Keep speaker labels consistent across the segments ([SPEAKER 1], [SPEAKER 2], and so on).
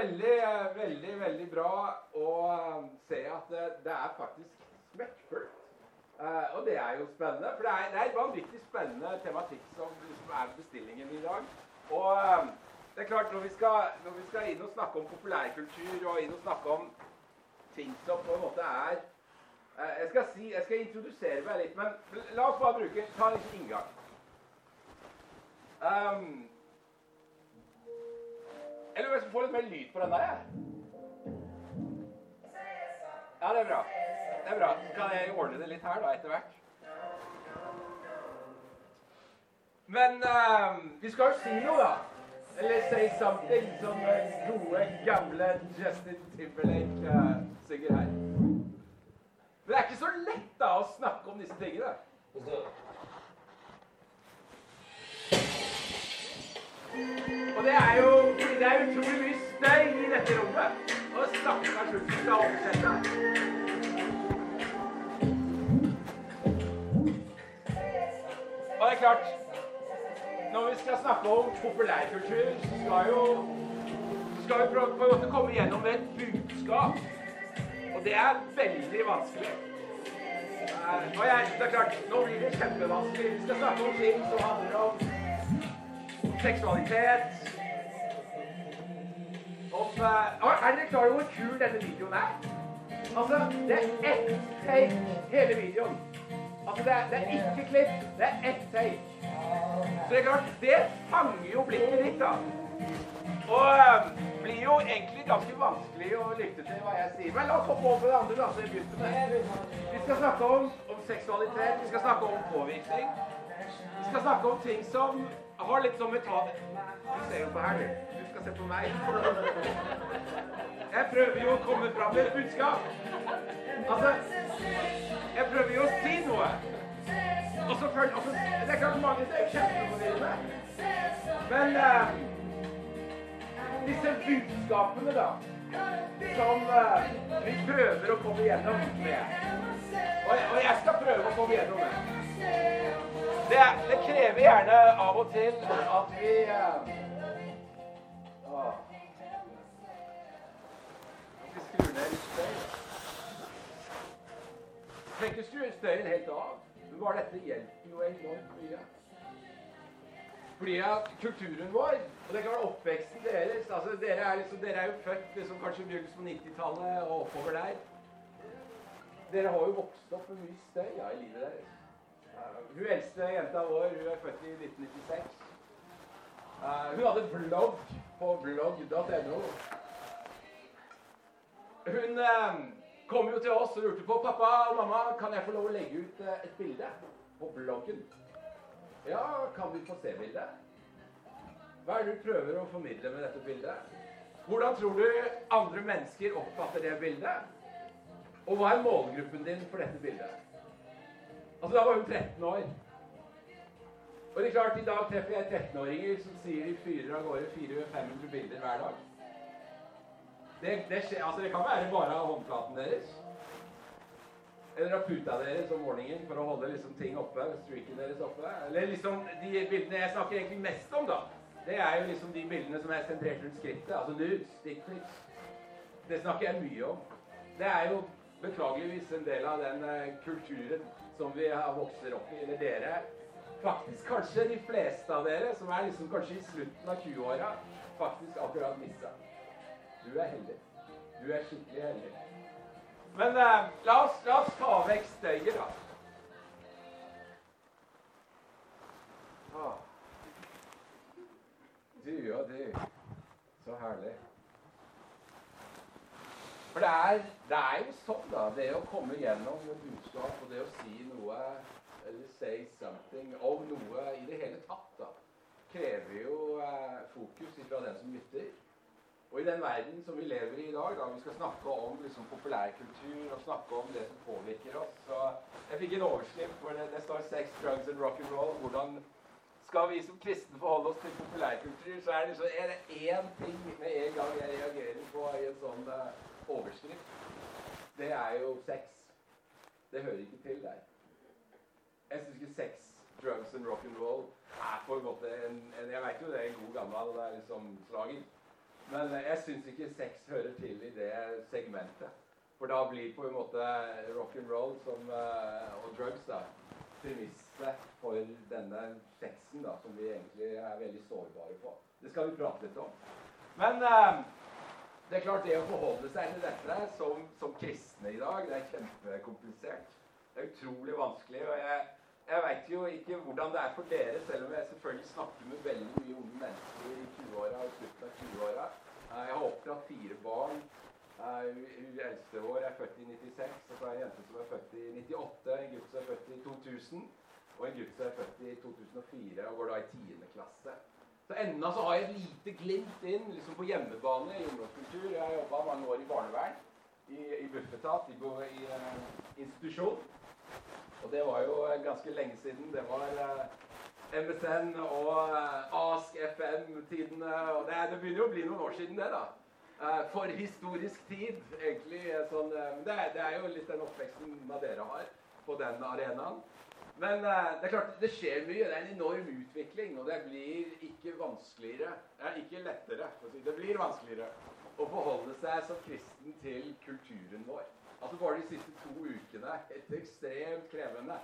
[SPEAKER 1] veldig, veldig, veldig bra å eh, se at det, er faktisk smekkfullt. Uh, og det er jo spennende, for det er, det er vanvittig spennende tematikk som, som er bestillingen i dag. Og uh, det er klart, når vi, skal, når vi, skal, inn og snakke om populærkultur og inn og snakke om ting som på en måte er uh, jeg, skal si, jeg skal introdusere meg litt, men la oss bare bruke ta en inngang. Um, om jeg skal få litt mer lyd på den der. jeg. Ja, det er bra. Det er bra. Kan jeg ordne det litt her da, etter hvert. Men uh, vi skal jo si noe, da. Eller say something, som gode, gamle Justin Timberlake uh, synger her. Men det er ikke så lett da å snakke om disse tingene. Og det er jo det er utrolig mye støy i dette rommet. Og stakkars hun skal oppsette. Og det er klart Når vi skal snakke om populærkultur, så skal jo skal vi på en måte komme gjennom et budskap. Og det er veldig vanskelig. Eh, og jeg, det er klart, Nå blir det kjempevanskelig. Vi skal snakke om ting som handler om seksualitet Om uh, Er dere klar over hvor kul denne videoen er? Altså, det er ett take hele videoen. Altså, det er, det er ikke klipp, det er ett take. Så det er klart, det fanger jo blikket ditt, da. Og uh, blir jo egentlig ganske vanskelig å lytte til hva jeg sier. Men la oss hoppe over på det andre. da, så vi, begynte med. Vi skal snakke om, om seksualitet, vi skal snakke om påvirkning. Vi skal snakke om ting som har litt sånn metall... Du ser jo på her, du. Du skal se på meg. Jeg prøver jo å komme fram med et budskap. Altså Jeg prøver jo å si noe. Og så føler altså, Det er klart mange er kjempeforvirrende. Men uh, disse budskapene, da, som uh, vi prøver å komme gjennom med og, og jeg skal prøve å komme gjennom det. er, det, krever gjerne av og til at vi uh, Vi skrur ned litt støy. Trenger ikke skru støyen helt av. Men bare dette hjelper jo enormt mye. Fordi at kulturen vår, og det kan være oppveksten deres altså Dere er, liksom, dere er jo født liksom, kanskje begynnelsen på 90-tallet og oppover der. Dere har jo vokst opp med mye støy ja, i livet deres. Hun eldste jenta vår hun er født i 1996. Uh, hun hadde blogg på blogg.no. Hun uh, kom jo til oss og lurte på pappa og mamma, kan jeg få lov å legge ut uh, et bilde på bloggen. Ja, kan vi få se bildet? Hva er det du prøver å formidle med dette bildet? Hvordan tror du andre mennesker oppfatter det bildet? Og hva er målgruppen din for dette bildet? Altså, Da var hun 13 år. Og det er klart, I dag treffer jeg 13-åringer som sier de fyrer av gårde 400-500 bilder hver dag. Det, det, skjer, altså det kan være bare av håndflaten deres. Eller av puta deres om morgenen for å holde liksom ting oppe. streaken deres oppe. Eller liksom de bildene jeg snakker egentlig mest om, da. Det er jo liksom de bildene som er sentrert rundt skrittet. Altså nudes, stickpics. Det snakker jeg mye om. Det er jo beklageligvis en del av den uh, kulturen som vi vokser opp i, eller dere. Faktisk kanskje de fleste av dere, som er liksom kanskje i slutten av 20-åra, faktisk akkurat missa. Du er heldig. Du er skikkelig heldig. Men eh, la, oss, la, oss, ta vekk støyet, da. Ah. Du og du. Så herlig. For det er, det er, jo sånn, da. Det å komme gjennom med budskap og det å si noe eller say something om noe i det hele tatt, da, krever jo eh, fokus fra den som lytter. Og i den verden som vi lever i i dag, da vi skal snakke om liksom, populærkultur og snakke om det som påvirker oss så Jeg fikk en overskrift hvor det, det står 'Sex, drugs and rock and roll'. Hvordan skal vi som kristne forholde oss til populærkultur? Så er det liksom, er det én ting med en gang jeg reagerer på i en sånn uh, overskrift. Det er jo sex. Det hører ikke til der. Jeg syns ikke sex, drugs and rock and roll er på en måte en, en Jeg veit jo det er en god gammel det er liksom slager. Men jeg syns ikke sex hører til i det segmentet. For da blir på en måte rock and roll som, uh, og drugs da, premisset for denne sexen da, som vi egentlig er veldig sårbare på. Det skal vi prate litt om. Men uh, det er klart det å forholde seg til dette som, som kristne i dag, det er kjempekomplisert. Det er utrolig vanskelig. og jeg jeg veit jo ikke hvordan det er for dere, selv om jeg selvfølgelig snakker med veldig mye unge mennesker i 20-åra og slutten av 20-åra. Eh, jeg har oppdratt fire barn. Eh, hun eldste vår er født i 96, og så er en jente som er født i 98, en gutt som er født i 2000, og en gutt som er født i 2004 og går da i 10. klasse. Så ennå så har jeg et lite glimt inn liksom på hjemmebane i ungdomskultur. Jeg har jobba mange år i barnevern, i, i Bufetat, i, i uh, institusjon. Og det var jo ganske lenge siden. Det var eh, MSN og Ask FM-tidene. og det, det, begynner jo å bli noen år siden, det, da. For historisk tid, egentlig. Sånn, det, det, er jo litt den oppveksten dere har på den arenaen. Men det er klart, det skjer mye. Det er en enorm utvikling. Og det blir ikke vanskeligere. Det ikke lettere. Det blir vanskeligere å forholde seg som kristen til kulturen vår. Altså bare de siste to ukene et ekstremt krevende.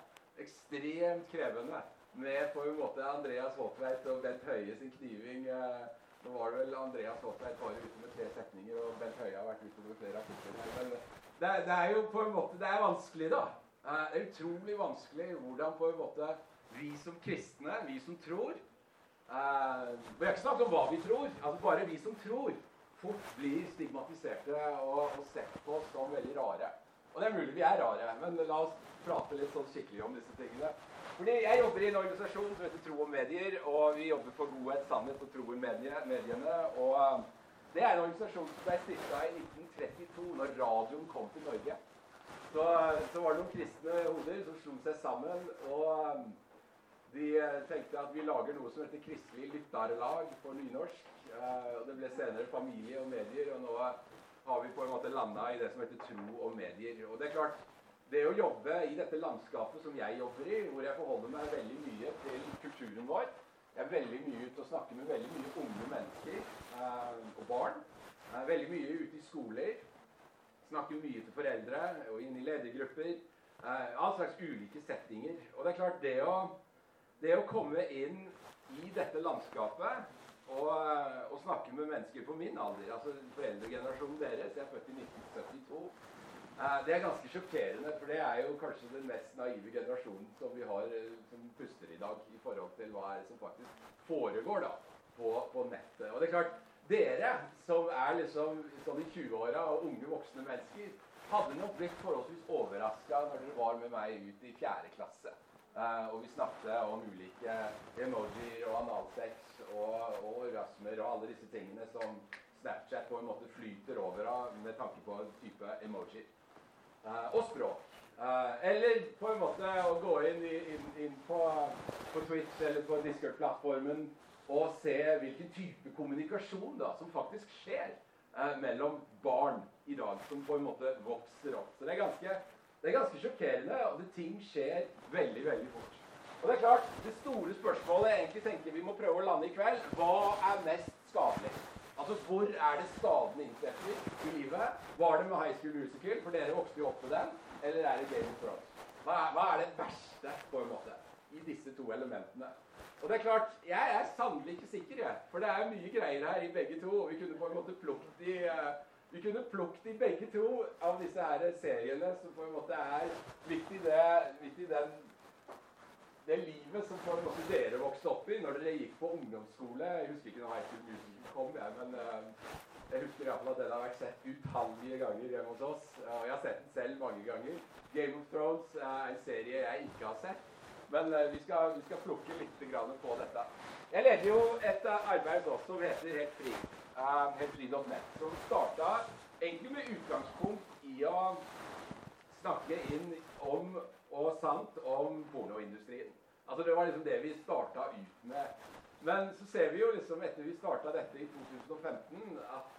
[SPEAKER 1] Ekstremt krevende med på en måte Andreas Håtveit og Bent Høie sin kniving. Eh, nå var det vel Andreas Håtveit bare ute med tre setninger, og Bent Høie har vært ute med flere artikler. Men det, det, er jo på en måte Det er vanskelig, da. Eh, det er utrolig vanskelig hvordan på en måte vi som kristne, vi som tror uh, Vi har ikke snakket om hva vi tror, altså bare vi som tror fort blir stigmatiserte og, og, sett på som veldig rare. Og det er mulig vi er rare, men la oss prate litt sånn skikkelig om disse tingene. Fordi Jeg jobber i en organisasjon som heter Tro og Medier, og vi jobber for godhet, sannhet og tro i mediene. og um, Det er en organisasjon som ble stifta i 1932, når radioen kom til Norge. Så, så, var det noen kristne hoder som slo seg sammen. og um, de eh, tenkte at vi lager noe som heter Kristelig lytterlag på nynorsk. Eh, og Det ble senere familie og medier, og nå har vi på en måte landa i det som heter tro og medier. Og det er klart, det å jobbe i dette landskapet som jeg jobber i, hvor jeg forholder meg veldig mye til kulturen vår Jeg er veldig mye ute og snakker med veldig mye unge mennesker eh, og barn. Er veldig mye ute i skoler. Snakker mye til foreldre og inn i ledergrupper. Eh, all slags ulike settinger. Og det er klart, det å det å komme inn i dette landskapet og, eh, og, snakke med mennesker på min alder, altså foreldregenerasjonen deres Jeg er født i 1972. Eh, det er ganske sjokkerende, for det er jo kanskje den mest naive generasjonen som vi har eh, som puster i dag, i forhold til hva er det som faktisk foregår da, på, på nettet. Og det er klart, dere som er liksom sånn i 20-åra og unge voksne mennesker, hadde nok blitt forholdsvis overraska når dere var med meg ut i fjerde klasse. Uh, og vi snakket om ulike emojier og analsex og, og orgasmer og alle disse tingene som Snapchat på en måte flyter over av med tanke på en type emoji. Uh, og språk. Uh, eller på en måte å gå inn, inn, inn på, på, Twitch eller på Discord-plattformen og se hvilken type kommunikasjon da, som faktisk skjer mellom barn i dag, som på en måte vokser opp. Så det er ganske det er ganske sjokkerende, og det, ting skjer veldig, veldig fort. Og det er klart, det store spørsmålet jeg egentlig tenker vi må prøve å lande i kveld, hva er mest skadelig? Altså, Hvor er det skadene inntreffer i livet? Var det med High School Musical, for dere vokste jo opp med den? Eller er det Game of Thrones? Hva er, hva er det verste, på en måte, i disse to elementene? Og det er klart, Jeg er sannelig ikke sikker, jeg. For det er mye greier her i begge to. og Vi kunne på en måte plukket de uh, vi kunne plukket i begge to av disse her seriene som på en måte er midt i det, midt i den, det livet som på en måte dere vokste opp i når dere gikk på ungdomsskole. Jeg husker ikke når High School Musical kom, jeg, men uh, jeg husker iallfall at den har vært sett utallige ganger hjemme hos oss. Og jeg har sett den selv mange ganger. Game of Thrones er en serie jeg ikke har sett. Men uh, vi, skal, vi, skal, plukke litt på dette. Jeg leder jo et arbeid også som heter Helt fri uh, helfri.net, som starta egentlig med utgangspunkt i å snakke inn om og sant om pornoindustrien. Altså Det var liksom det vi starta ut med. Men så ser vi jo liksom etter vi starta dette i 2015, at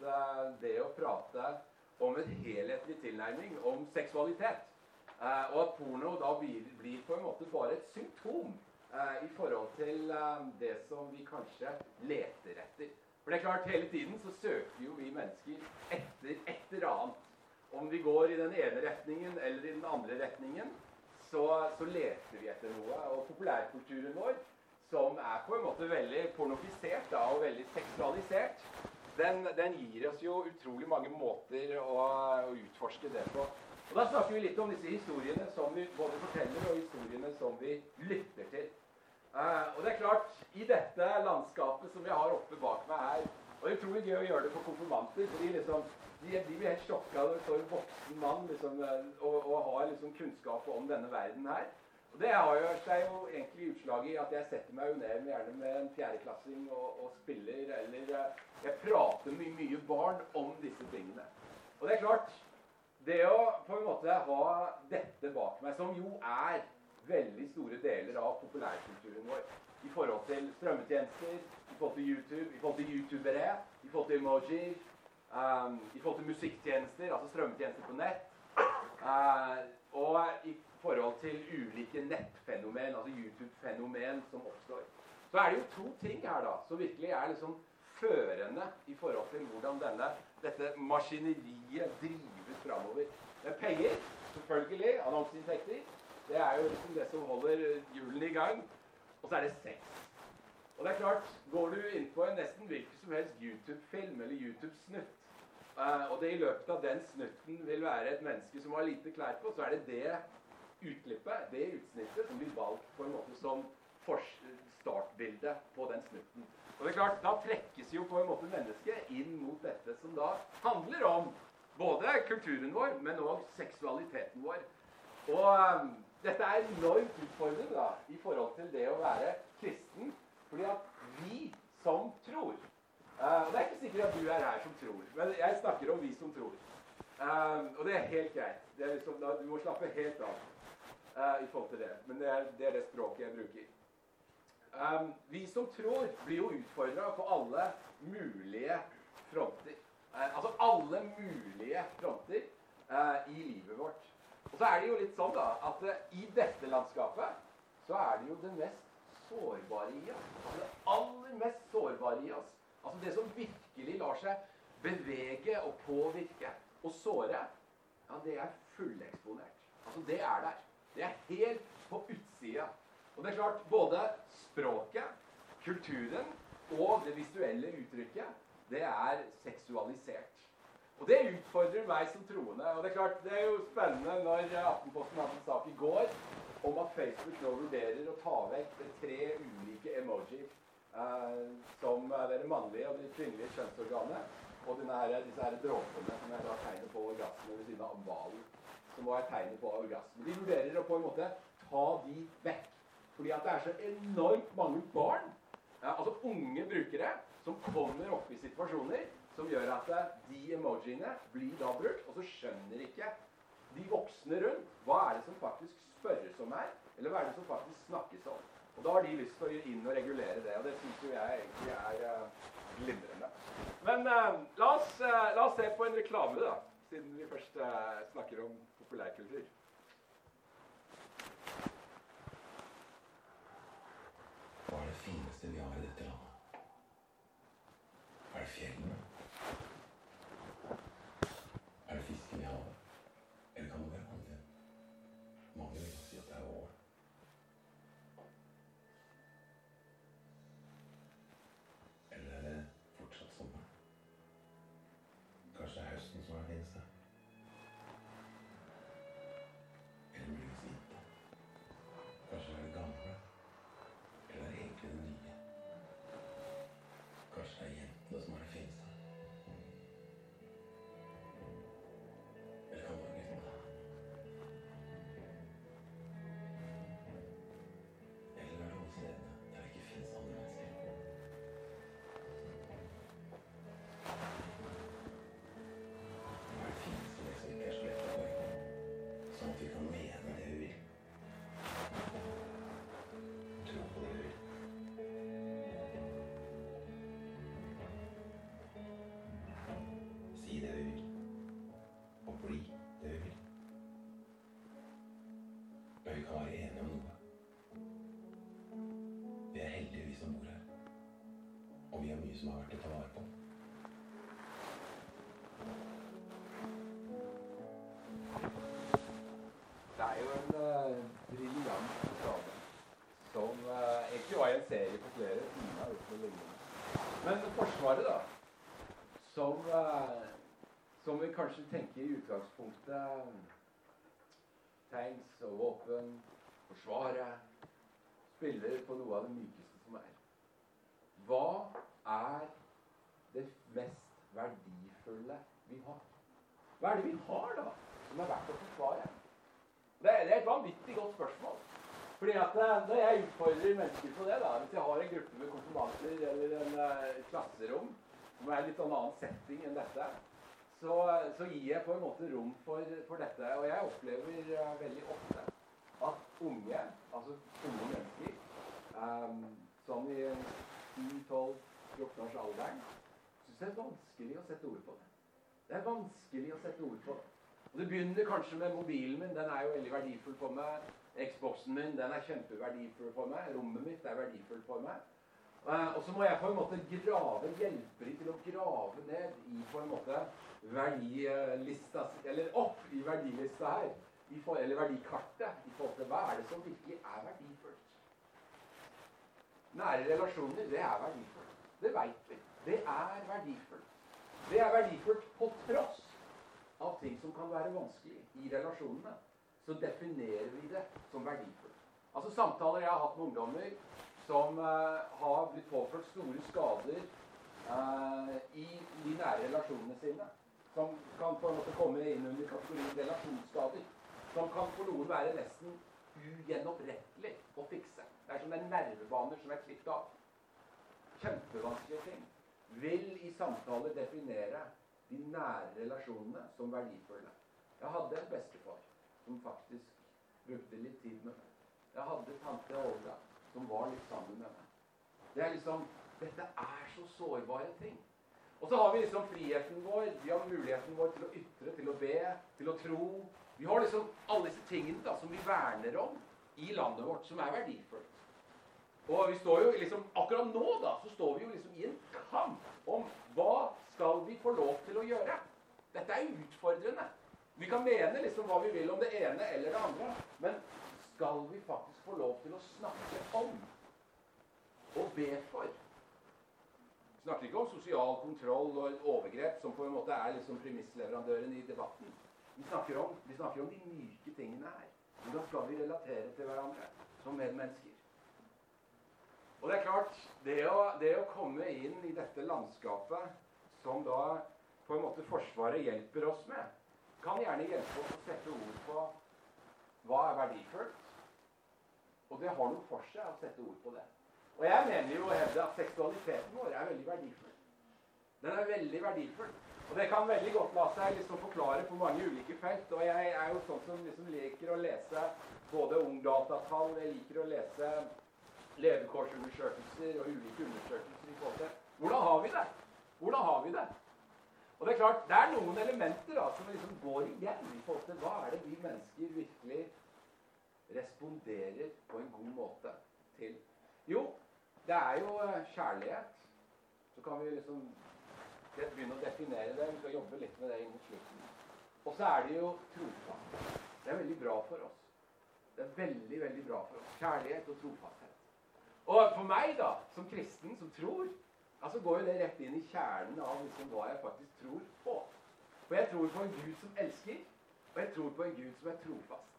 [SPEAKER 1] det å prate om en helhetlig tilnærming om seksualitet, uh, og at porno da blir, blir, på en måte bare et symptom eh, i forhold til det som vi kanskje leter etter. For det er klart, hele tiden så søker jo vi mennesker etter et eller annet. Om vi går i den ene retningen eller i den andre retningen, så, så leter vi etter noe. Og populærkulturen vår, som er på en måte veldig pornofisert da, og veldig seksualisert, den, den, gir oss jo utrolig mange måter å, å, utforske det på. Og Da snakker vi litt om disse historiene som vi både forteller, og historiene som vi lytter til. Uh, og det er klart, i dette landskapet som jeg har oppe bak meg her Og det er utrolig gøy å gjøre det for konfirmanter. fordi liksom, de, de, blir helt sjokka når det står en voksen mann liksom, eh, og, og, har liksom kunnskap om denne verden her. Og Det har jo seg jo egentlig utslag i at jeg setter meg jo ned gjerne med en fjerdeklassing og, og spiller, eller eh, jeg prater med mye barn om disse tingene. Og det er klart, det å på en måte ha dette bak meg, som jo er veldig store deler av populærkulturen vår. I forhold til strømmetjenester, i forhold til YouTube, i forhold til youtubere, i forhold til emoji, um, i forhold til musikktjenester, altså strømmetjenester på nett. Uh, og i forhold til ulike nettfenomen, altså YouTube-fenomen, som oppstår. Så er det jo to ting her da, som virkelig er liksom førende i forhold til hvordan denne, dette maskineriet drives framover. Men penger, selvfølgelig, annonseinntekter, det er jo liksom det som holder hjulene i gang. Og så er det sex. Og det er klart, Går du inn på en nesten hvilken som helst YouTube-film eller YouTube-snutt, uh, og det i løpet av den snutten vil være et menneske som har lite klær på, så er det det utklippet, det utsnittet, som blir valgt på en måte som startbildet på den snutten. Og det er klart, Da trekkes jo på en måte mennesket inn mot dette som da handler om både kulturen vår, men òg seksualiteten vår. Og um, dette er enormt utfordrende da, i forhold til det å være kristen. Fordi at vi som tror uh, Det er ikke sikkert at du er her som tror, men jeg snakker om vi som tror. Um, og det er helt greit. Er liksom, da, du må slappe helt av uh, i forhold til det. Men det er, det er det, språket jeg bruker. Um, vi som tror, blir jo utfordra på alle mulige fronter. Uh, altså alle mulige fronter i livet vårt. Og så er det jo litt sånn da, at uh, i dette landskapet så er det jo det mest sårbare i oss. Altså det aller mest sårbare i oss. Altså det som virkelig lar seg bevege og påvirke og såre, ja, det er fulleksponert. Altså det er der. Det er helt på utsida. Og det er klart, både språket, kulturen og det visuelle uttrykket, det er seksualisert. Og det utfordrer meg som troende. Og det er klart, det er jo spennende når Aftenposten hadde en sak i går om at Facebook nå vurderer å ta vekk tre ulike emojier eh, som det mannlige og det kvinnelige kjønnsorganet. Og her, disse her dråpene som jeg da tegner på orgasmen ved siden av hvalen. Som var tegnet på orgasmen. De vurderer å på en måte ta de vekk. Fordi at det er så enormt mange barn, ja, altså unge brukere, som kommer opp i situasjoner som gjør at de emojiene blir da brukt, og så skjønner ikke de voksne rundt hva er det som faktisk spørres om her, eller hva er det som faktisk snakkes om. Og Da har de lyst til å inn og regulere det, og det syns jo jeg egentlig er uh, glimrende. Men uh, la, oss, uh, la, oss, se på en reklame, da, siden vi først snakker om populærkultur.
[SPEAKER 2] Hva er det fineste vi har i ikke kan være enige om noe. Vi er heldige, vi som bor her. Og vi har mye som har vært å ta vare på.
[SPEAKER 1] Det er jo en uh, briljant skade som uh, egentlig var i en serie på flere timer. Men Forsvaret, da. Som, uh, som vi kanskje tenker i utgangspunktet Tanks og våpen, Forsvaret, spiller på noe av det mykeste som er. Hva er det mest verdifulle vi har? Hva er det vi har, da, som er verdt å forsvare? Det, er et vanvittig godt spørsmål. Fordi at eh, Når jeg utfordrer mennesker på det, da, hvis jeg har en gruppe med konfirmanter eller en uh, klasserom som er litt sånn annen setting enn dette, så, så, gir jeg på en måte rom for, for dette. Og jeg opplever uh, veldig ofte at unge, altså unge mennesker, um, sånn i 10-12-14 års alderen, syns det er vanskelig å sette ord på det. Det er vanskelig å sette ord på det. Og Det begynner kanskje med mobilen min. Den er jo veldig verdifull for meg. Xboxen min den er kjempeverdifull for meg. Rommet mitt er verdifullt for meg. Uh, og så må jeg på en måte grave, hjelpe dem til å grave ned i på en måte verdilista Eller opp i verdilista her. For, eller verdikartet i forhold til hva er det som virkelig er verdifullt. Nære relasjoner, det er verdifullt. Det veit vi. Det er verdifullt. Det er verdifullt på tross av ting som kan være vanskelig i relasjonene, så definerer vi det som verdifullt. Altså Samtaler jeg har hatt med ungdommer som uh, har blitt påført store skader uh, i de nære relasjonene sine. Som kan på en måte komme inn under kategorien relasjonsskader. Som kan for noen være nesten ugjenopprettelig å fikse. Det er som en nervebaner som er klippet av. Kjempevanskelige ting. Vil i samtaler definere de nære relasjonene som verdifulle. Jeg hadde en bestefar som faktisk brukte litt tid med meg. Jeg hadde tante Olga som var litt sammen med meg. Det er liksom, Dette er så sårbare ting. Og så har vi liksom friheten vår, vi har muligheten vår til å ytre, til å be, til å tro. Vi har liksom alle disse tingene da, som vi verner om i landet vårt, som er verdifullt. Og vi står jo liksom, Akkurat nå da, så står vi jo liksom i en kamp om hva skal vi få lov til å gjøre? Dette er utfordrende. Vi kan mene liksom hva vi vil om det ene eller det andre, men skal vi faktisk få lov til å snakke om og be for? Snakker ikke om sosial kontroll og overgrep, som på en måte er liksom premissleverandøren i debatten. Vi snakker, om, vi snakker om de myke tingene her. Hvordan skal vi relatere til hverandre som medmennesker? Og det er klart, det å, det å komme inn i dette landskapet som da på en måte Forsvaret hjelper oss med, kan gjerne hjelpe oss å sette ord på hva er verdifullt. Og det har noe for seg å sette ord på det. Og jeg mener jo å hevde at seksualiteten vår er veldig verdifull. Den er veldig verdifull. Og det kan veldig godt la seg liksom forklare på mange ulike felt. Og jeg er jo sånn som liksom liker å lese både ungdatatall, jeg liker å lese levekårsundersøkelser og ulike undersøkelser i forhold hvordan har vi det? Hvordan har vi det? Og Det er klart, det er noen elementer da, som liksom går igjen i forhold til hva er det vi mennesker virkelig responderer på en god måte til. Jo, det er jo eh, kjærlighet. Så kan vi liksom begynne å definere det. Vi skal jobbe litt med det inn mot slutten. Og så er det jo trofasthet. Det er veldig bra for oss. Det er veldig, veldig bra for oss. Kjærlighet og trofasthet. Og for meg, da, som kristen, som tror, Altså går jo det rett inn i kjernen av liksom hva jeg faktisk tror på. For jeg tror på en Gud som elsker, og jeg tror på en Gud som er trofast.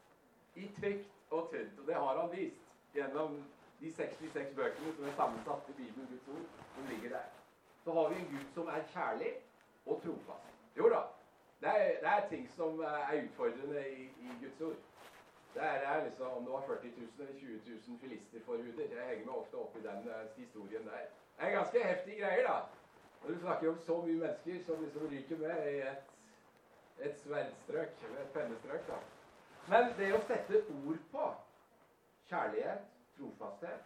[SPEAKER 1] I trygt og tynt. Og det har han vist gjennom de 66 bøkene som er sammensatt i Bibelen, Guds ord, som ligger der. Så har vi en Gud som er kjærlig og trofast. Jo da, det er, det er ting som er utfordrende i, i Guds ord. Det er, det er liksom, Om det var 40 000 eller 20 000 filisterforhuder Jeg henger meg ofte opp i den uh, historien der. Det er ganske heftige greier, da. Når du snakker om så mye mennesker som liksom ryker med i et, et sverdstrøk, eller et pennestrøk, da. Men det å sette ord på kjærlighet, trofasthet,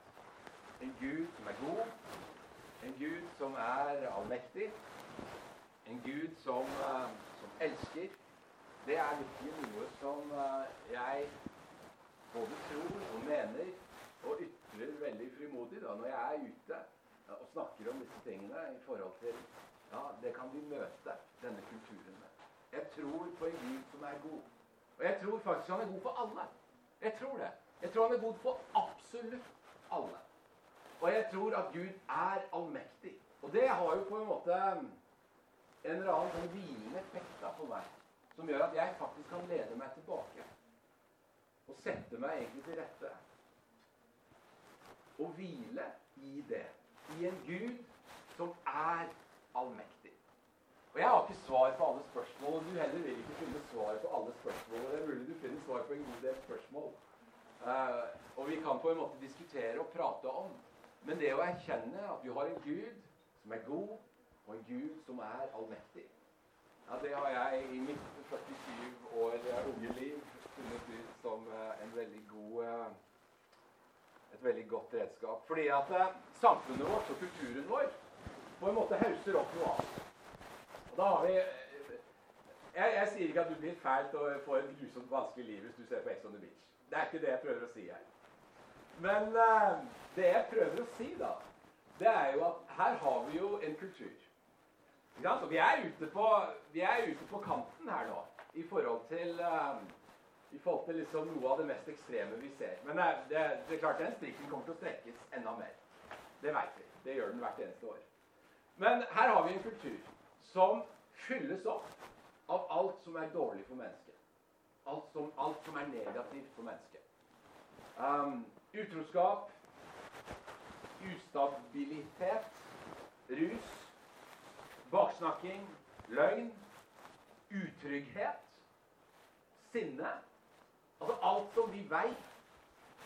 [SPEAKER 1] en Gud som er god, en Gud som er allmektig, en Gud som, uh, som elsker, det er virkelig noe som uh, jeg både tror og mener og ytrer veldig frimodig da, når jeg er ute og snakker om disse tingene i forhold til Ja, det kan vi møte denne kulturen med. Jeg tror på en Gud som er god. Og jeg tror faktisk han er god for alle. Jeg tror det. Jeg tror han er god for absolutt alle. Og jeg tror at Gud er allmektig. Og det har jo på en måte en eller annen sånn hvilende effekt på meg, som gjør at jeg faktisk kan lede meg tilbake. Og sette meg egentlig til rette. Og hvile i det. I en Gud som er allmektig. Og Jeg har ikke svar på alle spørsmål, og du heller vil ikke finne svar på alle spørsmål. Det er mulig du finner svar på en god del spørsmål. Uh, og vi kan på en måte diskutere og prate om. Men det å erkjenne at vi har en Gud som er god, og en Gud som er allmektig, ja, det har jeg i mitt 47 år unge liv funnet ut som uh, en veldig god uh, et veldig godt redskap. Fordi at samfunnet vårt og kulturen vår på en måte hauser opp noe annet. Og da har vi jeg, jeg, sier ikke at du blir fælt og får et grusomt vanskelig liv hvis du ser på Ex on the Beach. Det er ikke det jeg prøver å si her. Men eh, det jeg prøver å si, da, det er jo at her har vi jo en kultur. Og vi er, ute på, vi er ute på kanten her nå i forhold til eh, i forhold til liksom noe av det mest ekstreme vi ser. Men det, det, det er klart den strikken kommer til å strekkes enda mer. Det veit vi. Det gjør den hvert eneste år. Men her har vi en kultur som fylles opp av alt som er dårlig for mennesket. Alt som, alt som er negativt for mennesket. Um, utroskap, ustabilitet, rus, baksnakking, løgn, utrygghet, sinne. Altså alt som vi veit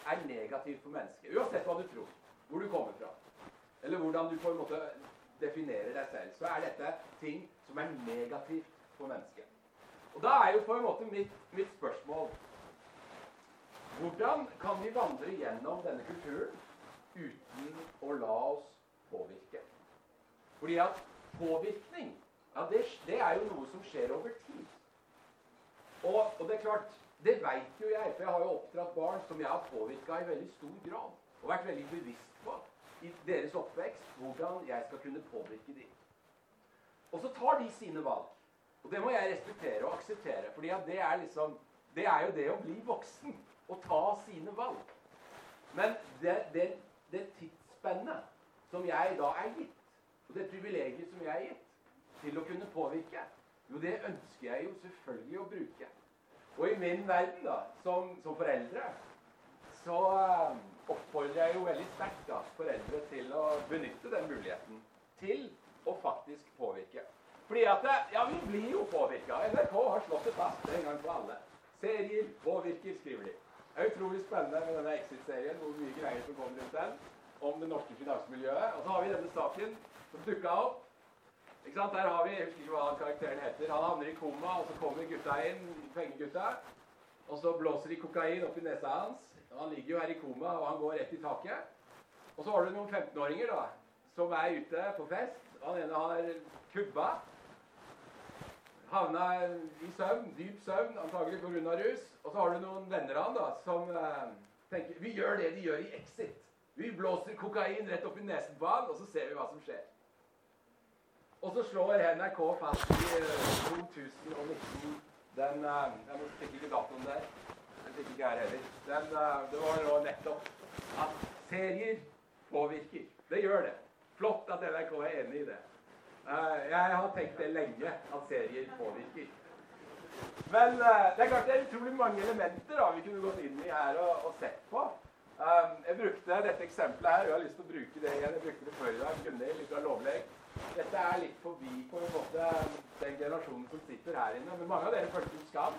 [SPEAKER 1] er negativt for mennesket. Uansett hva du tror, hvor du kommer fra, eller hvordan du på en måte definerer deg selv, så er dette ting som er negativt for mennesket. Og Da er jo på en måte mitt, mitt spørsmål Hvordan kan vi vandre gjennom denne kulturen uten å la oss påvirke? Fordi at påvirkning ja, det, det er jo noe som skjer over tid. Og, og det er klart, det veit jo jeg, for jeg har jo oppdratt barn som jeg har påvirka i veldig stor grad. Og vært veldig bevisst på i deres oppvekst hvordan jeg skal kunne påvirke dem. Og så tar de sine valg. Og det må jeg respektere og akseptere. for det liksom Det er jo det å bli voksen. og ta sine valg. Men det, det, det tidsspennet som jeg da er gitt, og det privilegiet som jeg er gitt til å kunne påvirke, jo, det ønsker jeg jo selvfølgelig å bruke. Og i min verden, da, som, som foreldre, så uh, oppfordrer jeg jo veldig sterkt foreldre til å benytte den muligheten til å faktisk påvirke. Fordi at Ja, vi blir jo påvirka. NRK har slått det fast en gang for alle. Serier påvirker, skriver de. Det er utrolig spennende med denne Exit-serien, hvor mye greier som kommer rundt den, om det norske finansmiljøet. Og så har vi denne saken som dukka opp. Ikke sant? Der har vi, Jeg husker ikke hva karakteren heter. Han havner i koma, og så kommer gutta inn, pengegutta. Og så blåser de kokain opp i nesa hans. Han ligger jo her i koma, og han går rett i taket. Og så har du noen 15-åringer da, som er ute på fest. Han ene har kubba. Havna i søvn, dyp søvn, antagelig pga. rus. Og så har du noen venner av han da, som eh, tenker vi gjør det de gjør i Exit. Vi blåser kokain rett opp i nesen på han, og så ser vi hva som skjer. Og så slår NRK fast i 2019 eh, den eh, Jeg fikk ikke datoen der fikk ikke her heller. Den, eh, det var nå nettopp at serier påvirker. Det gjør det. Flott at NRK er enig i det. Eh, jeg har tenkt det lenge, at serier påvirker. Men eh, det er klart det er utrolig mange elementer da, vi kunne gått inn i her og, og sett på. jeg brukte dette eksempelet her, og jeg har lyst til å bruke det igjen. Jeg brukte det før i dag. Gunnhild litt av Lovleg. Dette er litt forbi på en måte den generasjonen som sitter her inne. Men mange av dere følte Skam.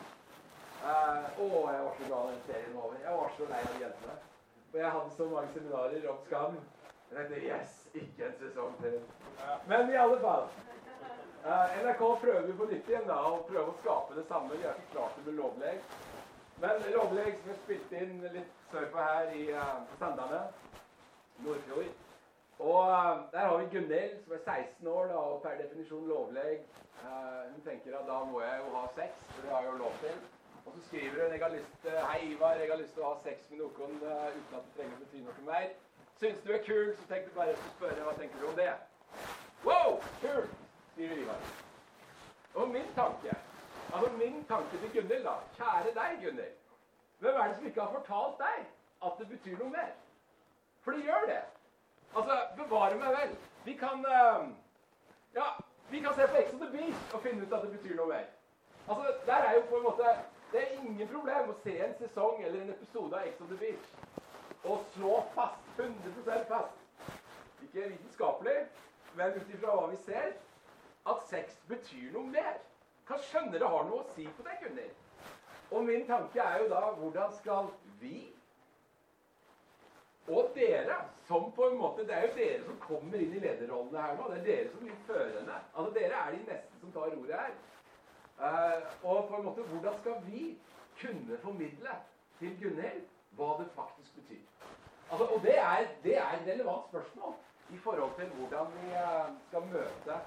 [SPEAKER 1] Uh, å, jeg var så glad den serien var over. Jeg var så lei av jentene. Og jeg hadde så mange seminarer om Skam. Jeg tenkte yes, ikke en sesong til. Men i alle fall. NRK prøver jo på nytt igjen da, å prøve å skape det samme. Vi har ikke klart det med Lovleg. Men Lovleg som er spilt inn litt sørpå her i uh, Sandane, Nordfjord. Og uh, der har vi Gunhild, som er 16 år da, og per definisjon lovleg. Uh, hun tenker at da må jeg jo ha sex, for det har jeg jo lov til. Og så skriver hun jeg har lyst, til, Hei, Ivar, jeg har lyst til å ha sex med noen uh, uten at det trenger å bety noe mer. Syns du er kul, så tenkte jeg bare å spørre hva tenker du om det. Wow, kul, sier Ivar. Og min tanke altså min tanke til Gunhild, da. Kjære deg, Gunhild. Hvem er det som ikke har fortalt deg at det betyr noe mer? For det gjør det. Altså, bevare meg vel. Vi kan uh, Ja, vi kan se på Ex on the Beach og finne ut at det betyr noe mer. Altså, der er jo på en måte Det er ingen problem å se en sesong eller en episode av Ex on the Beach og slå fast, 100 fast, ikke vitenskapelig, men ut ifra hva vi ser, at sex betyr noe mer. Hva skjønner det har noe å si på deg, Gunnhild. Og min tanke er jo da hvordan skal vi og dere, som på en måte Det er jo dere som kommer inn i lederrollene her nå. Det er dere som blir førende. Altså Dere er de neste som tar ordet her. Uh, og på en måte, hvordan skal vi kunne formidle til Gunhild hva det faktisk betyr? Altså, og det er, det er et relevant spørsmål i forhold til hvordan vi uh, skal møte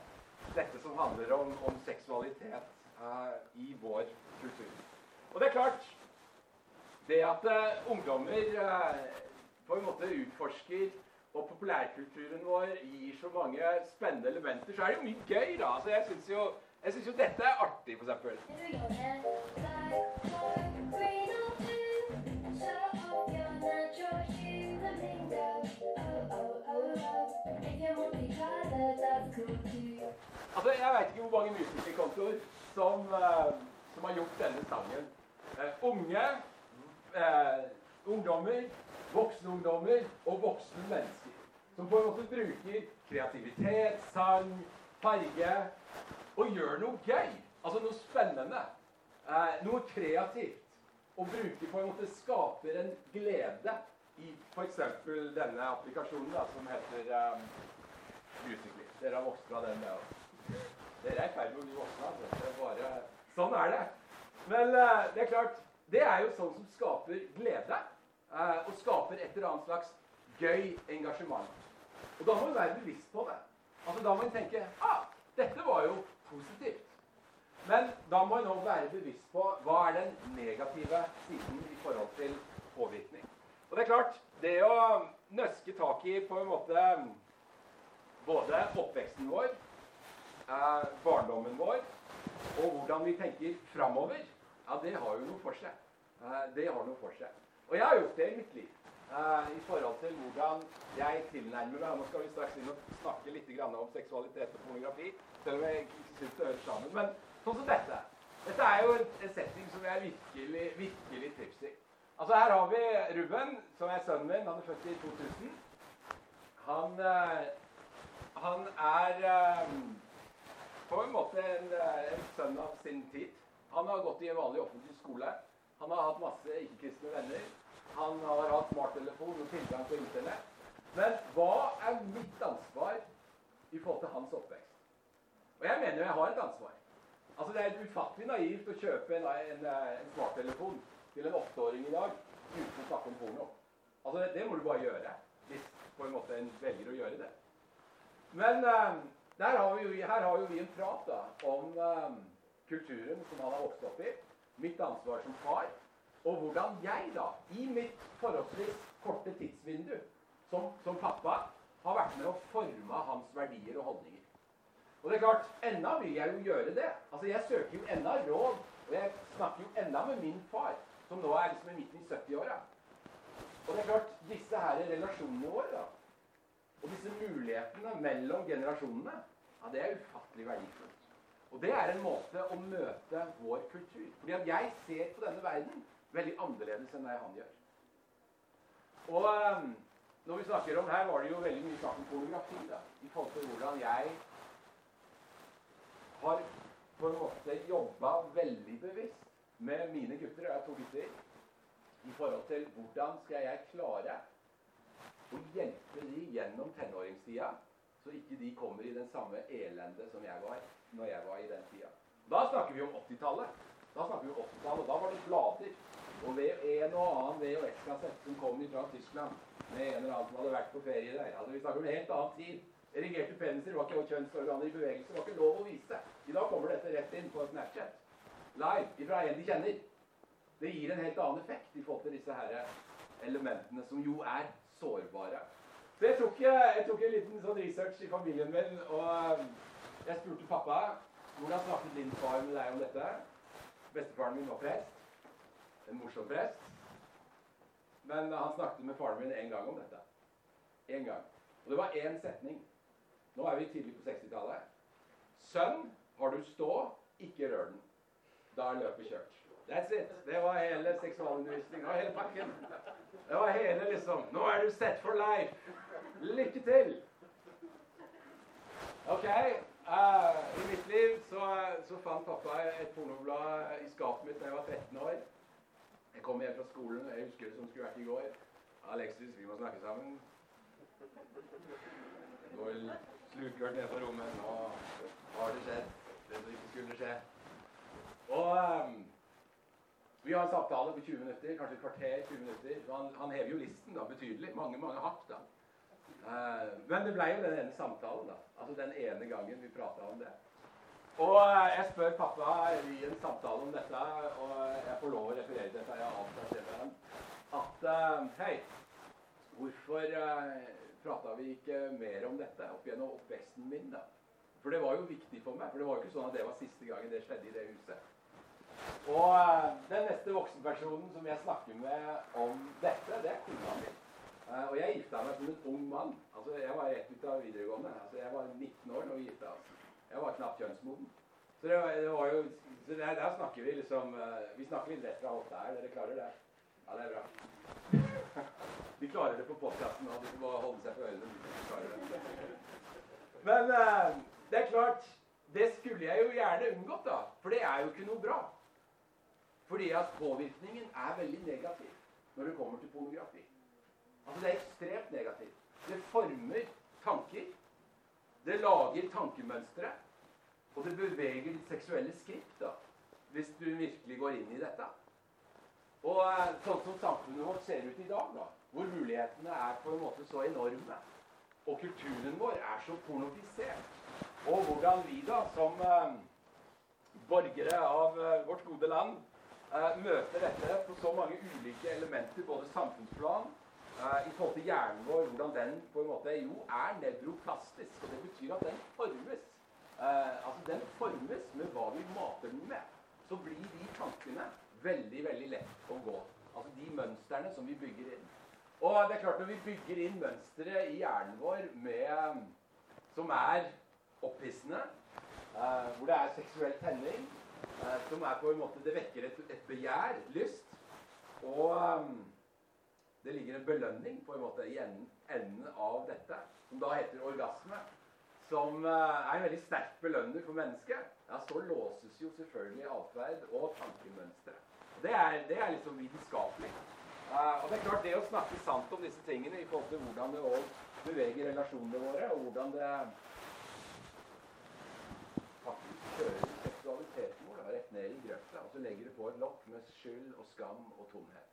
[SPEAKER 1] dette som handler om, om seksualitet uh, i vår kultur. Og det er klart Det at ungdommer på en måte utforsker og populærkulturen vår gir så mange spennende elementer, så er det jo mye gøy, da. Altså, jeg syns jo, jo, dette er artig, for eksempel. Altså, Jeg veit ikke hvor mange musikerkontoer som, uh, som har gjort denne sangen. Uh, unge, uh, ungdommer voksne ungdommer og voksne mennesker. Som på en måte bruker kreativitet, sang, farge og gjør noe gøy. Altså noe spennende. Eh, noe kreativt. Og bruker på en måte skaper en glede i f.eks. denne applikasjonen da, som heter um, Musically. Dere har vokst fra den, det Dere er i ferd med å bli voksne. Altså. Bare, sånn er det. Men uh, det er klart, det er jo sånn som skaper glede Uh, og skaper et eller annet slags gøy engasjement. Og da må vi være bevisst på det. Altså Da må vi tenke ah, dette var jo positivt. Men da må vi nå være bevisst på hva er den negative siden i forhold til påvirkning. Og det er klart, det å nøske tak i på en måte både oppveksten vår, eh, barndommen vår, og hvordan vi tenker framover, ja, det har jo noe for seg. Eh, det har noe for seg. Og jeg har gjort det i mitt liv. Eh, I forhold til hvordan jeg tilnærmer meg Nå skal vi straks inn og snakke litt om seksualitet og pornografi. Selv om jeg ikke syns det hører sammen. Men sånn som dette. Dette er jo en setting som jeg virkelig, virkelig trives i. Altså Her har vi Ruben, som er sønnen min. Han er født i 2000. Han, uh, han er um, på en måte en, en sønn av sin tid. Han har gått i en vanlig offentlig skole. Han har hatt masse ikke-kristne venner. Han har hatt smarttelefon og tilgang på Internett. Men hva er mitt ansvar i forhold til hans oppvekst? Og jeg mener jo jeg har et ansvar. Altså Det er ufattelig naivt å kjøpe en, en, en smarttelefon til en åtteåring i dag uten å snakke om porno. Altså det, det, må du bare gjøre hvis på en måte en velger å gjøre det. Men uh, har jo, her har jo vi en prat da, om uh, kulturen som han har vokst opp i mitt ansvar som far, og hvordan jeg da, i mitt forholdsvis korte tidsvindu som, som pappa, har vært med å forme hans verdier og holdninger. Og det er klart, enda vil jeg jo gjøre det. Altså, Jeg søker jo enda råd, og jeg snakker jo enda med min far, som nå er liksom i midten i 70-åra. Og det er klart, disse her relasjonene våre, da, og disse mulighetene mellom generasjonene, ja, det er ufattelig verdifullt. Og det er en måte å møte vår kultur Fordi at jeg ser på denne verden veldig annerledes enn det han gjør. Og um, når vi snakker om Her var det jo veldig mye snakk om pornografi. da, I forhold til hvordan jeg har på en måte jobba veldig bevisst med mine gutter. Jeg har to gutter. I forhold til hvordan skal jeg klare å hjelpe de gjennom tenåringstida, så ikke de kommer i den samme elende som jeg var når jeg var i den tida. Da snakker vi om 80-tallet. Da snakker vi om 80-tallet, Da var det blader. Og ved en og annen VHS-kassett som kom fra Tyskland med en eller annen som hadde vært på ferie der. Altså, Vi snakker om en helt annen tid. Erigerte peniser var ikke kjønnsorganer i bevegelse. var ikke lov å vise. I dag kommer dette rett inn på Snapchat. Live fra en de kjenner. Det gir en helt annen effekt i forhold til disse her elementene, som jo er sårbare. Så jeg tok, jeg tok en liten sånn research i familien min, og jeg spurte pappa hvordan snakket din far med deg om dette. Bestefaren min var prest. En morsom prest. Men han snakket med faren min en gang om dette. En gang. Og det var én setning. Nå er vi tidlig på 60-tallet. Sønn, har du stå, ikke rør den. Da er løpet kjørt. That's it. Det var hele seksualundervisningen. Det var hele pakken. Det var hele liksom Nå er du set for life. Lykke til. OK. Uh, I mitt liv så, så, fant pappa et pornoblad i skapet mitt da jeg var 13 år. Jeg kom hjem fra skolen. Jeg husker det som skulle vært i går. Alexis, vi må snakke sammen. Nå går slukørt ned på rommet. Nå har det skjedd, det som ikke skulle skje. Og um, vi har en samtale på 20 minutter, kanskje et kvarter. 20 minutter. Han, han hever jo listen da, betydelig. Mange, mange hakk. da. Uh, men det ble jo den ene samtalen, da. Altså den ene gangen vi prata om det. Og uh, jeg spør pappa i en samtale om dette, og jeg får lov å referere dette. Jeg har med ham. At uh, Hei, hvorfor uh, prata vi ikke mer om dette opp gjennom oppveksten min, da? For det var jo viktig for meg. For det var jo ikke sånn at det var siste gangen det skjedde i det huset. Og den neste voksenpersonen som jeg snakker med om dette, det er kona mi. Uh, og jeg gifta meg som en ung mann. Altså, Jeg var rett ut av videregående. Altså, Jeg var 19 år da vi gifta oss. Jeg var knapt kjønnsmoden. Så det var, det var jo så der, der, snakker vi liksom uh, Vi snakker litt rett fra hofta der. Dere klarer det? Ja, det er bra. de klarer det på podkasten, og de må holde seg for ørene. De. Men det er klart Det skulle jeg jo gjerne unngått, da. For det er jo ikke noe bra. Fordi at påvirkningen er veldig negativ når det kommer til pornografi. Altså Det er ekstremt negativt. Det former tanker. Det lager tankemønstre. Og det beveger ditt seksuelle skritt, da, hvis du virkelig går inn i dette. Og eh, sånn som samfunnet vårt ser ut i dag, da, hvor mulighetene er på en måte så enorme, og kulturen vår er så pornofisert, og hvordan vi da, som eh, borgere av eh, vårt gode land, møter dette på så mange ulike elementer, både samfunnsplan, uh, i forhold til hjernen vår, hvordan den på en måte jo er nevroplastisk. og Det betyr at den formes. Uh, altså Den formes med hva vi mater den med. Så blir de tankene veldig veldig lett å gå. Altså de mønstrene som vi bygger inn. Og det er klart Når vi bygger inn mønstre i hjernen vår med, som er opphissende, hvor det er seksuell tenning, som er på en måte Det vekker et, et begjær, lyst, og um, det ligger en belønning på en måte i enden, av dette, som da heter orgasme. Som uh, er en veldig sterk belønner for mennesket. Ja, så låses jo selvfølgelig atferd og tankemønstre. Det er, det er liksom vitenskapelig. Uh, og det er klart det å snakke sant om disse tingene i forhold til hvordan det beveger relasjonene våre, og hvordan det faktisk kjører seksualiteten vår rett ned i grøfta, og så legger du på et lokk med skyld og skam og tomhet.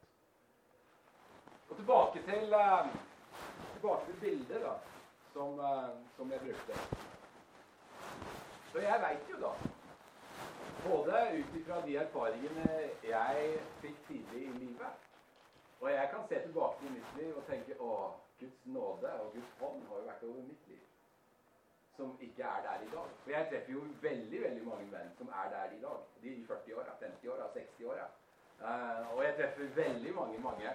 [SPEAKER 1] Og tilbake til, uh, tilbake til bildet da, som, uh, som jeg brukte. Så jeg veit jo, da Både ut ifra de erfaringene jeg fikk tidlig i livet Og jeg kan se tilbake i mitt liv og tenke å, Guds nåde og Guds hånd har jo vært over mitt liv. Som ikke er der i dag. For jeg treffer jo veldig veldig mange menn som er der i dag. De i 40-åra, 50-åra, 60-åra. Uh, og jeg treffer veldig mange mange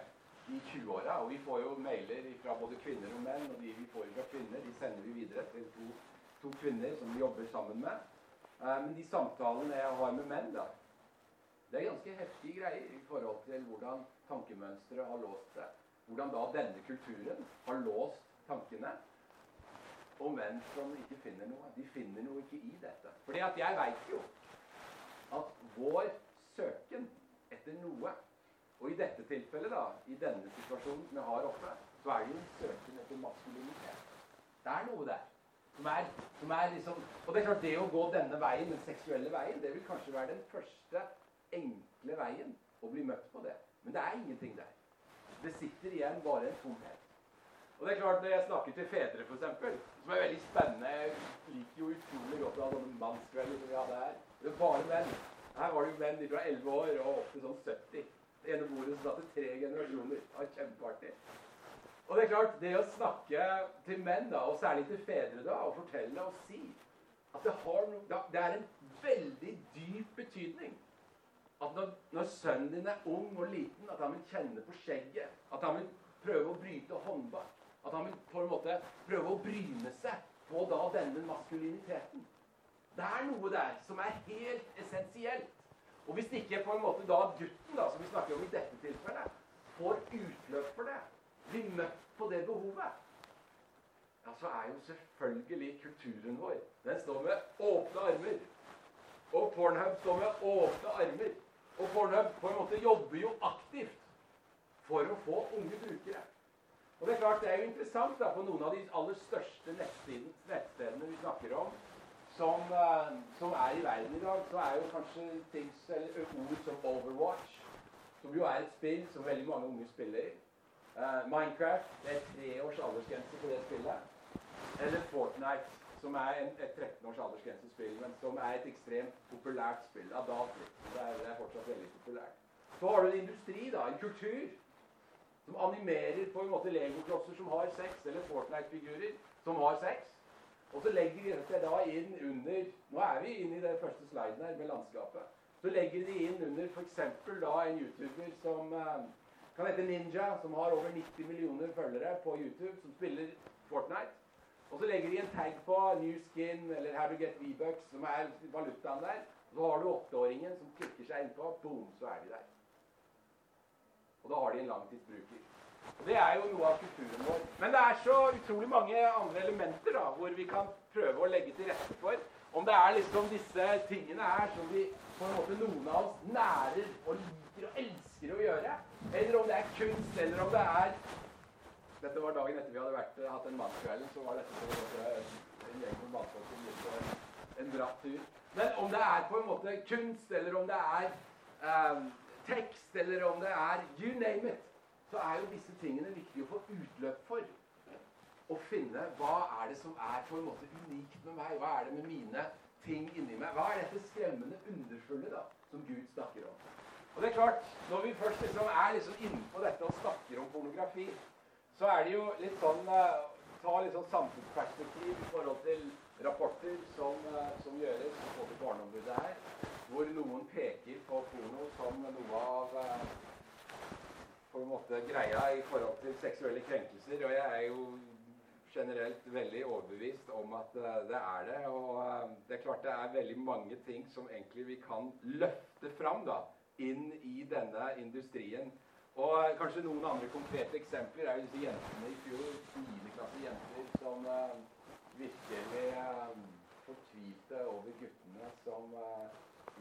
[SPEAKER 1] i 20-åra. Og vi får jo mailer fra både kvinner og menn, og de vi får fra kvinner, de sender vi videre til to, to kvinner som vi jobber sammen med. Uh, men de samtalene jeg har med menn, da, det er ganske heftige greier i forhold til hvordan tankemønsteret har låst seg. Hvordan da denne kulturen har låst tankene. Og menn som ikke finner noe. De finner noe ikke i dette. Fordi at jeg veit jo at vår søken etter noe og i dette tilfellet, da, i denne situasjonen som jeg har oppe, så er det jo en søken etter maskulinitet. Det er noe der. Som er, som er liksom, og det er klart det å gå denne veien, den seksuelle veien, det vil kanskje være den første enkle veien å bli møtt på det. Men det er ingenting der. Det sitter igjen bare en tomhet. Og det er klart Når jeg snakker til fedre, f.eks., som er veldig spennende Jeg liker jo utrolig godt å ha sånne mannskvelder som vi hadde her. Det er bare menn. Her var det jo menn fra 11 år og opp til sånn 70 det ene bordet satt det tre generasjoner. Det var kjempeartig. Og det er klart, det å snakke til menn, da, og særlig til fedre, da, og fortelle og si at det, har noe, det er en veldig dyp betydning at når, når, sønnen din er ung og liten, at han vil kjenne på skjegget, at han vil prøve å bryte håndbak, at han vil på en måte prøve å bryne seg på da denne maskuliniteten. Det er noe der som er helt essensielt. Og hvis ikke på en måte da gutten, da, som vi snakker om i dette tilfellet, får utløp for det, blir møtt på det behovet, ja, så er jo selvfølgelig kulturen vår Den står med åpne armer. Og Pornhub står med åpne armer. Og Pornhub på en måte jobber jo aktivt for å få unge brukere. Og Det er klart, det er jo interessant da, på noen av de aller største nettstedene vi snakker om, som, uh, som, er i verden i dag, så er jo kanskje things, ord som Overwatch, som jo er et spill som veldig mange unge spiller. Uh, Minecraft, det er tre års aldersgrense på det spillet. Eller Fortnite, som er en, et 13 års aldersgrensespill, men som er et ekstremt populært spill dato. Det er, det er fortsatt veldig populært. Så har du en industri, da, en kultur, som animerer på en måte legoklosser som har sex, eller Fortnite-figurer som har sex. Og så legger de det da inn under Nå er vi inne i den første sliden her med landskapet. Så legger de inn under f.eks. da en YouTuber som eh, kan hete Ninja, som har over 90 millioner følgere på YouTube, som spiller Fortnite. Og så legger de en tag på New Skin eller How to Get V-Bucks, som er valutaen der. Og så har du åtteåringen som klikker seg innpå. Boom, så er de der. Og da har de en langtidsbruker. Det er jo noe av kulturen vår. Men det er så utrolig mange andre elementer da, hvor vi kan prøve å legge til rette for. Om det er liksom disse tingene her som vi på en måte noen av oss nærer og liker og elsker å gjøre. Eller om det er kunst, eller om det er dette var dagen etter vi hadde vært, eh, hatt en mannskveld. Så var dette på en gjeng med mannfolk som gikk på en, en bratt tur. Men om det er på en måte kunst, eller om det er um, tekst, eller om det er you name it, så er jo disse tingene viktig å få utløp for. Å finne hva er det som er på en måte unikt med meg? Hva er det med mine ting inni meg? Hva er dette skremmende underfulle da, som Gud snakker om? Og det er klart, Når vi først liksom er liksom innpå dette og snakker om pornografi, så er det jo litt sånn eh, Ta litt sånn samfunnsperspektiv i forhold til rapporter som, eh, som gjøres både Barneombudet her, hvor noen peker på porno som noe av eh, på en måte greia i forhold til seksuelle krenkelser. Og jeg er jo generelt veldig overbevist om at det er det. Og det er klart det er veldig mange ting som egentlig vi kan løfte fram da, inn i denne industrien. Og kanskje noen andre konkrete eksempler er jo disse jentene i fjor, 9. klasse jenter, som virkelig fortvilte over guttene som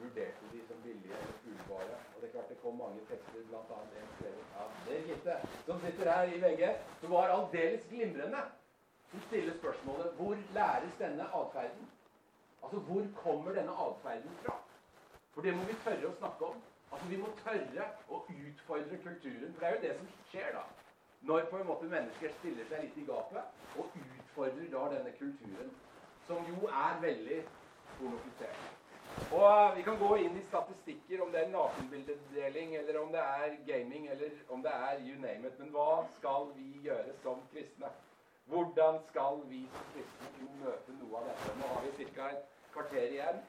[SPEAKER 1] vurderte de som billige eller fuglbare. Og det er klart det kom mange tekster, bl.a. en skrevet av det Gitte, som sitter her i VG, som var aldeles glimrende. Som stiller spørsmålet hvor læres denne atferden? Altså hvor kommer denne atferden fra? For det må vi tørre å snakke om. Altså, Vi må tørre å utfordre kulturen. For det er jo det som skjer da. Når på en måte mennesker stiller seg litt i gapet og utfordrer da denne kulturen, som jo er veldig pornofisert. Og uh, Vi kan gå inn i statistikker om det er nakenbildedeling, eller om det er gaming, eller om det er you name it. Men hva skal vi gjøre som kristne? Hvordan skal vi som kristne kunne møte noe av dette? Nå har vi ca. et kvarter igjen.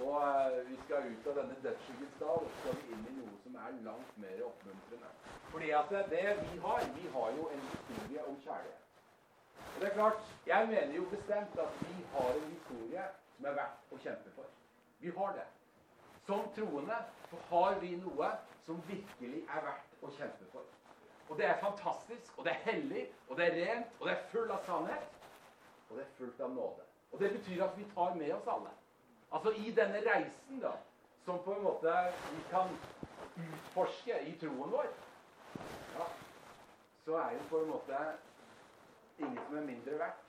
[SPEAKER 1] Og uh, vi skal ut av denne dødsskyggens dal og skal vi inn i noe som er langt mer oppmuntrende. Fordi at det vi har, vi har jo en historie om kjærlighet. Og det er klart, Jeg mener jo bestemt at vi har en historie som er verdt å kjempe for. Vi har det. Som troende har vi noe som virkelig er verdt å kjempe for. Og det er fantastisk, og det er hellig, og det er rent, og det er full av sannhet. Og det er fullt av nåde. Og det betyr at vi tar med oss alle. Altså i denne reisen, da, som på en måte vi kan utforske i troen vår, ja, så er det på en måte ingen som er mindre verdt.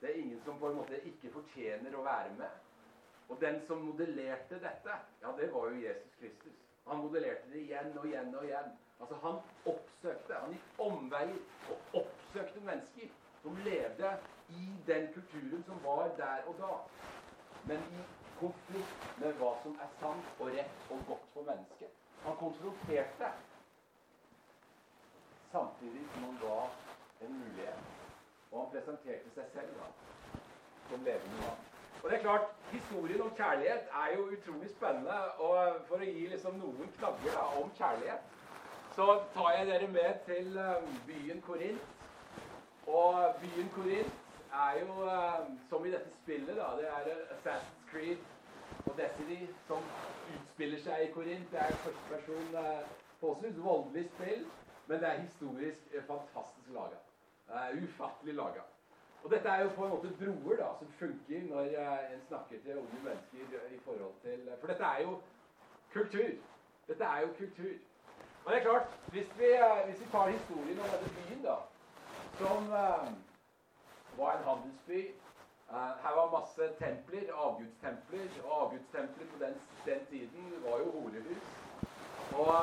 [SPEAKER 1] Det er ingen som på en måte ikke fortjener å være med. Og den som modellerte dette, ja, det var jo Jesus Kristus. Han modellerte det igjen og igjen og igjen. Altså, han oppsøkte, han gikk omveier og oppsøkte mennesker som levde i den kulturen som var der og da. Men i konflikt med hva som er sant og rett og godt for mennesket. Han konfronterte, samtidig som han ga en mulighet. Og han presenterte seg selv da som levende mann. Og det er klart, Historien om kjærlighet er jo utrolig spennende. og For å gi liksom noen knagger da, om kjærlighet, så tar jeg dere med til um, byen Korint. Og byen Korint er jo, um, som i dette spillet, da, det er Assassin's Creed og Destiny som utspiller seg i Korint. Det er første person uh, forholdsvis voldelig spill, men det er historisk fantastisk laga. Ufattelig laga. Og dette er jo på en måte broer da, som funker når uh, en snakker til unge mennesker i forhold til For dette er jo kultur. Dette er jo kultur. Og det er klart, hvis vi, uh, hvis vi tar historien om denne byen, da, som uh, var en handelsby Her var masse templer, avgudstempler. Og avgudstempler på den, den tiden var jo horehus. Og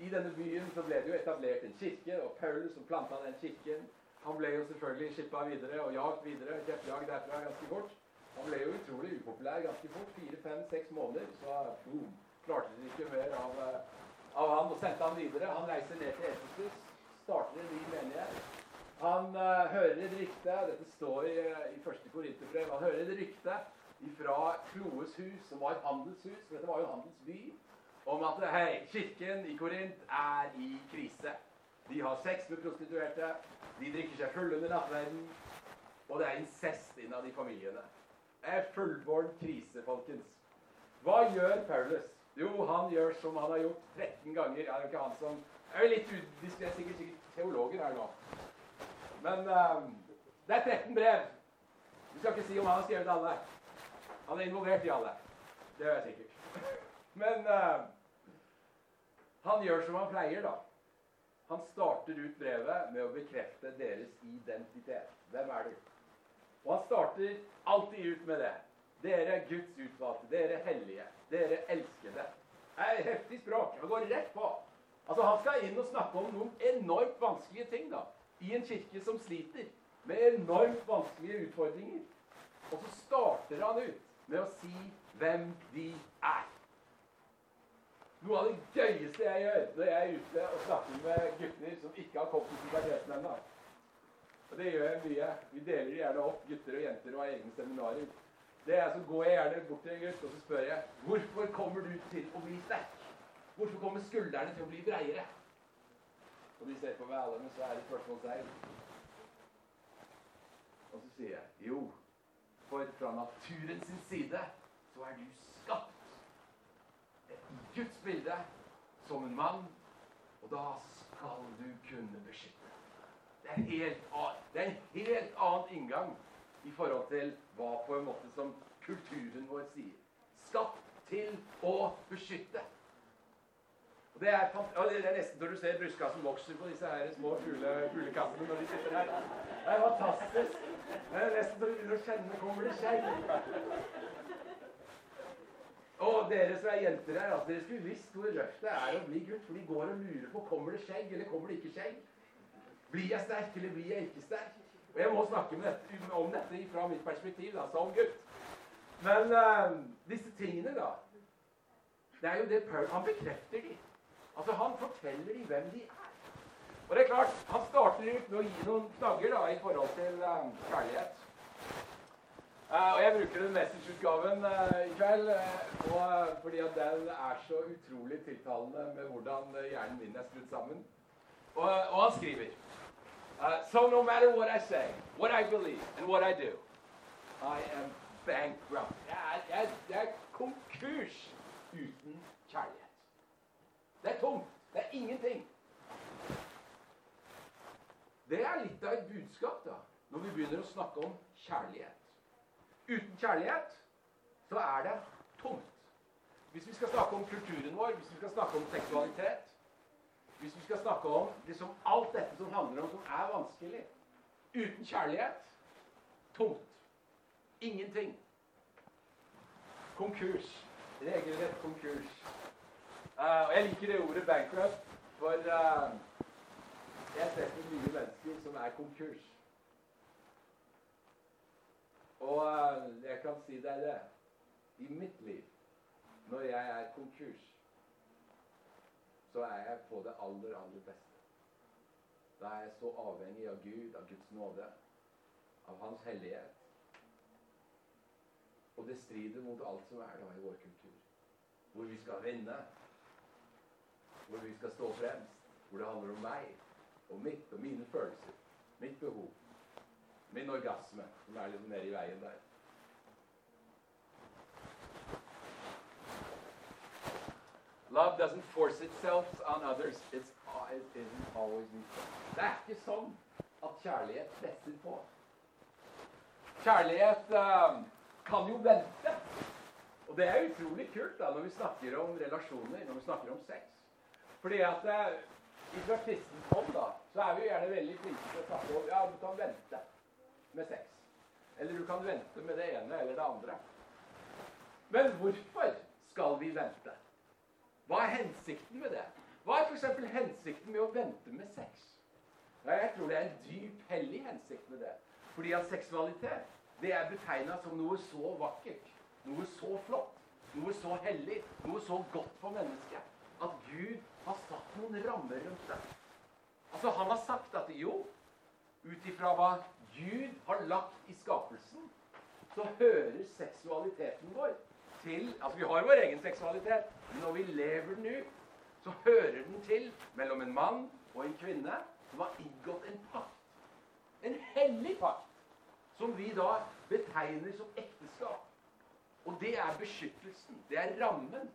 [SPEAKER 1] i denne byen så ble det jo etablert en kirke, og Paulus som planta den kirken. Han ble jo selvfølgelig skippa videre og jagt videre. Kjeppjag derfra ganske fort. Han ble jo utrolig upopulær ganske fort. Fire, fem, seks måneder. Så boom, klarte de ikke mer av, eh, av han og sendte han videre. Han reiser ned til Efesus, starter en ny menighet. Han uh, hører et rykte Dette står i, uh, i første Korinterbrev. Han hører et rykte fra Kloes hus, som var et handelshus, for dette var jo handelsby, om at hei, kirken i Korint er i krise. De har sex med prostituerte. De drikker seg fulle under nattverden. Og det er incest innad i familiene. Det er fullborn krise, folkens. Hva gjør Paulus? Jo, han gjør som han har gjort 13 ganger. Det er jo ikke han som Jeg er litt udiskré, sikkert, sikkert teologer her nå. Men um, det er 13 brev. Vi skal ikke si om han har skrevet alle. Han er involvert i alle. Det gjør jeg sikkert. Men uh, han gjør som han pleier, da. Han starter ut brevet med å bekrefte deres identitet. Hvem er du? Og han starter alltid ut med det. Dere Guds utvalgte, dere hellige, dere elskede. Det er heftig språk. Han går rett på. Altså, Han skal inn og snakke om noen enormt vanskelige ting da, i en kirke som sliter med enormt vanskelige utfordringer. Og så starter han ut med å si hvem de er. Noe av det gøyeste jeg gjør når jeg er ute og snakker med gutter som ikke har kommet til puberteten ennå. Og det gjør jeg mye. Vi deler gjerne opp, gutter og jenter, og har egne seminarer. Det er Så går jeg gjerne bort til en gutt og så spør jeg, hvorfor kommer du til å bli sterk. Hvorfor kommer skuldrene til å bli breiere? Og de ser på meg alle, er det spørsmålstegn. Og så sier jeg jo, for fra naturens side så er du skapt Guds bilde som en mann, og da skal du kunne beskytte. Det er, helt, det er en helt annen inngang i forhold til hva på en måte som kulturen vår sier. Skapt til å beskytte. Og det er, det er nesten når du ser brystkassen vokser på disse her små fuglekassene når de sitter her. Det er fantastisk. Det er nesten så du begynner å kjenne kommer det skjegg. Og dere som er jenter her, altså, dere skulle visst hvor røft det er å bli gutt. For de går og lurer på kommer det skjegg eller kommer det ikke skjegg. Blir jeg sterk eller blir jeg ikke sterk? Og jeg må snakke dette, om dette fra mitt perspektiv da, som gutt. Men uh, disse tingene, da Det er jo det Paul Han bekrefter de. Altså, Han forteller de hvem de er. Og det er klart, Han starter ut med å gi noen knagger da, i forhold til um, kjærlighet. Uh, og Jeg bruker den message-utgaven uh, i kveld uh, og, fordi at den er så utrolig tiltalende med hvordan hjernen min er skrudd sammen. Og, og han skriver So no matter what I say, what I believe, and what I do, I am bankrupt. Jeg er, jeg, jeg er konkurs uten kjærlighet. Det er tomt. Det er ingenting. Det er litt av et budskap da, når vi begynner å snakke om kjærlighet. Uten kjærlighet så er det tomt. Hvis vi skal snakke om kulturen vår, hvis vi skal snakke om seksualitet, hvis vi skal snakke om liksom alt dette som handler om som er vanskelig Uten kjærlighet tomt. Ingenting. Konkurs. Regelrett konkurs. Uh, og Jeg liker det ordet 'bankrupt', for uh, jeg treffer mye mennesker som er konkurs. Og eh, jeg kan si deg det. I mitt liv, når jeg er konkurs, så er jeg på det aller, aller beste. Da er jeg så avhengig av Gud, av Guds nåde, av Hans hellighet. Og det strider mot alt som er da i vår kultur. Hvor vi skal vinne. Hvor vi skal stå fremst. Hvor det handler om meg og mitt og mine følelser. Mitt behov. Min orgasme, som er litt nede i veien der. Love doesn't force itself on others. It's, it isn't always mutual. Det er ikke sånn at kjærlighet presser på. Kjærlighet uh, kan jo vente. Og det er utrolig kult da, når vi snakker om relasjoner, når vi snakker om sex. Fordi at uh, fra kristent hånd da, så er vi jo gjerne veldig flinke til å snakke om ja, du kan vente med sex. Eller du kan vente med det ene eller det andre. Men hvorfor skal vi vente? Hva er hensikten med det? Hva er f.eks. hensikten med å vente med sex? Jeg tror det er en dyp, hellig hensikt med det. Fordi at seksualitet det er betegna som noe så vakkert, noe så flott, noe så hellig, noe så godt for mennesket at Gud har satt noen rammer rundt det. Altså, Han har sagt at jo, ut ifra hva Gud har lagt i skapelsen, så hører seksualiteten vår til Altså, vi har vår egen seksualitet, men når vi lever den ut, så hører den til mellom en mann og en kvinne som har inngått en pakt. En hellig pakt. Som vi da betegner som ekteskap. Og det er beskyttelsen. Det er rammen.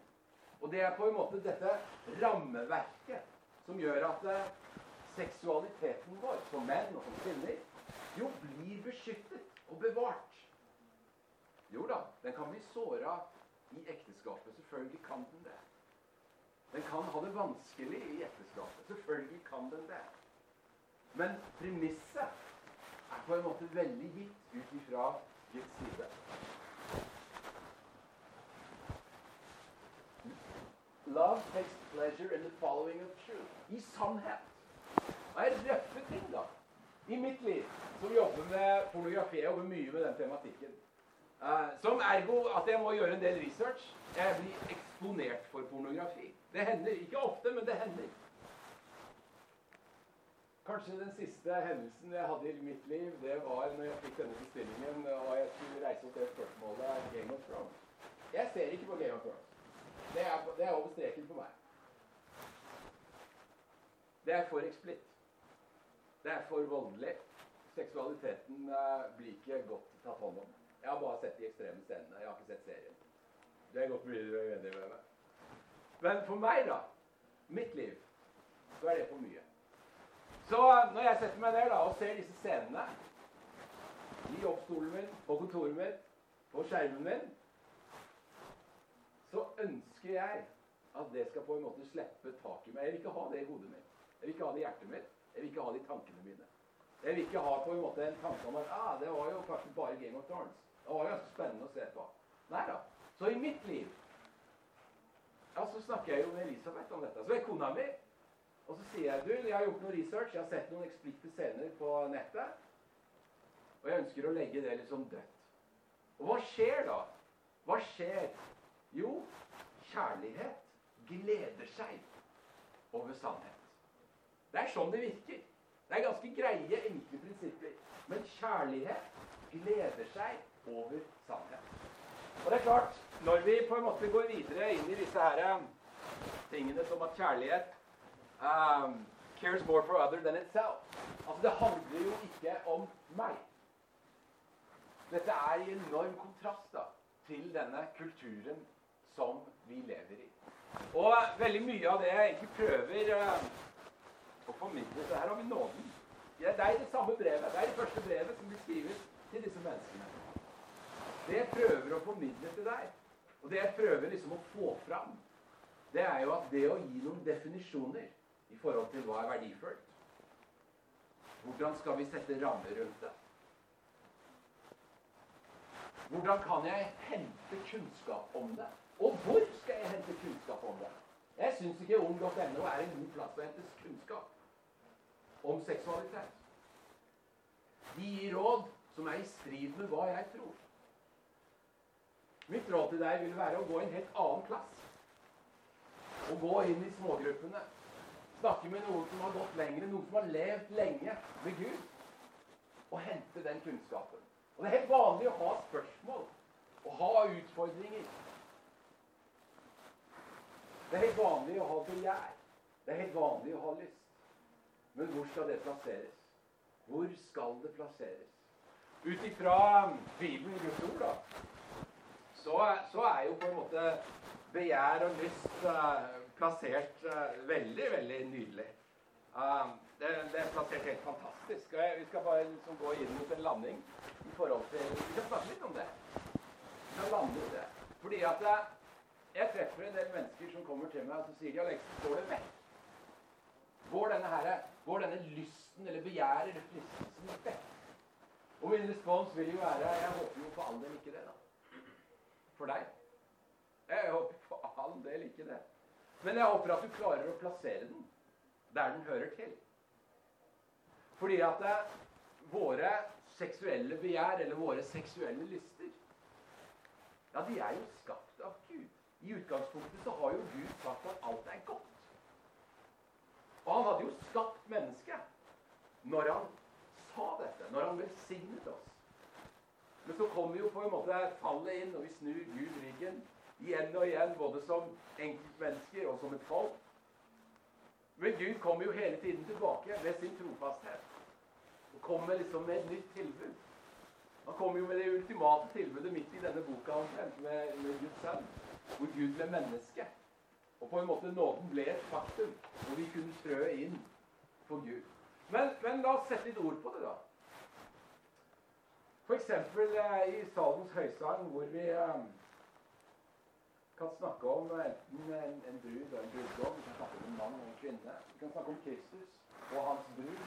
[SPEAKER 1] Og det er på en måte dette rammeverket som gjør at eh, seksualiteten vår, som menn og som kvinner, jo blir beskyttet og bevart. Jo da, den kan bli såra i ekteskapet. Selvfølgelig kan den det. Den kan ha det vanskelig i ekteskapet. Selvfølgelig kan den det. Men premisset er på en måte veldig gitt ut ifra Guds side. Love takes pleasure in the following of truth. I sannhet. Hva er røffe ting, da. I mitt liv, som jobber med pornografi, jeg jobber mye med den tematikken. Uh, som ergo at jeg må gjøre en del research. Jeg blir eksponert for pornografi. Det hender. Ikke ofte, men det hender. Kanskje den siste hendelsen jeg hadde i mitt liv, det var når jeg fikk denne bestillingen og jeg skulle reise opp det spørsmålet Game of Thrones. Jeg ser ikke på Game of Thrones. Det er, det er over streken for meg. Det er for eksplitt. Det er for voldelig. Seksualiteten uh, blir ikke godt tatt hånd om. Jeg har bare sett de ekstreme scenene. Jeg har ikke sett serien. Det er godt mulig du er uenig med meg. Men for meg, da, mitt liv, så er det for mye. Så når jeg setter meg ned da, og ser disse scenene i jobbstolen min, på kontoret mitt, på skjermen min, så ønsker jeg at det skal på en måte slippe tak i meg. Jeg vil ikke ha det i hodet mitt. Jeg vil ikke ha det i hjertet mitt. Jeg vil ikke ha de tankene mine. Jeg vil ikke ha på en måte en tanke om at ah, det var jo kanskje bare Game of Thrones. Det var ganske spennende å se på. Nei da. Så i mitt liv ja, så snakker jeg jo med Elisabeth om dette. Så er kona mi. Og så sier jeg du, jeg har gjort noe research, jeg har sett noen eksplitte scener på nettet. Og jeg ønsker å legge det liksom dødt. Og hva skjer da? Hva skjer? Jo, kjærlighet gleder seg over sannhet. Det er sånn det virker. Det er ganske greie, enkle prinsipper. Men kjærlighet gleder seg over sannhet. Og det er klart, når vi på en måte går videre inn i disse her um, tingene som at kjærlighet um, cares more for other than itself Altså, det handler jo ikke om meg. Dette er i enorm kontrast da, til denne kulturen som vi lever i. Og veldig mye av det jeg egentlig prøver uh, å formidle Så her har vi nåden. Det er det samme brevet. Det er det første brevet som blir skrevet til disse menneskene. Det jeg prøver å formidle til deg, og det jeg prøver liksom å få fram, det er jo at det å gi noen definisjoner i forhold til hva er verdifullt Hvordan skal vi sette rammer rundt det? Hvordan kan jeg hente kunnskap om det? Og hvor skal jeg hente kunnskap om det? Jeg syns ikke ung.no er en god plass å hente kunnskap om seksualitet. De gir råd som er i strid med hva jeg tror. Mitt råd til deg vil være å gå i en helt annen plass. Å gå inn i smågruppene. Snakke med noen som har gått lenger, noen som har levd lenge med Gud. Og hente den kunnskapen. Og Det er helt vanlig å ha spørsmål å ha utfordringer. Det er helt vanlig å ha begjær. Det er helt vanlig å ha lyst. Men hvor skal det plasseres? Hvor skal det plasseres? Ut ifra Bibelen, Guds ord, da, så, så, er jo på en måte begjær og lyst uh, plassert uh, veldig, veldig nydelig. Uh, det, det, er plassert helt fantastisk. og jeg, Vi skal bare liksom gå inn mot en landing i forhold til Vi skal snakke litt om det. Vi skal lande det. Fordi at jeg treffer en del mennesker som kommer til meg og så sier de, Alex, står det vekk? Går denne, her, går denne lysten eller begjæret eller fristelsen vekk? Og min respons vil jo være Jeg håper jo for all del ikke det, da. For deg. Jeg håper for all del ikke det. Men jeg håper at du klarer å plassere den der den hører til. Fordi at det, eh, våre seksuelle begjær, eller våre seksuelle lyster, ja, de er jo skapt. Utgangspunktet så har jo Gud sagt at alt er godt. Og han hadde jo skapt mennesket når han sa dette, når han velsignet oss. Men så kommer jo på en måte fallet inn, og vi snur Gud ryggen igjen og igjen, både som enkeltmennesker og som et folk. Men Gud kommer jo hele tiden tilbake med sin trofasthet. Og kommer liksom med et nytt tilbud. Han kommer jo med det ultimate tilbudet midt i denne boka med, med Guds sønn, hvor Gud ble menneske. Og på en måte nåden ble et faktum, og vi kunne trø inn for Gud. Men, men, la oss sette litt ord på det, da. F.eks. Eh, i Salens høysang, hvor vi eh, kan snakke om enten en, en brud og en brudgom, vi kan snakke om en mann og en kvinne. Vi kan snakke om Kristus og hans brud,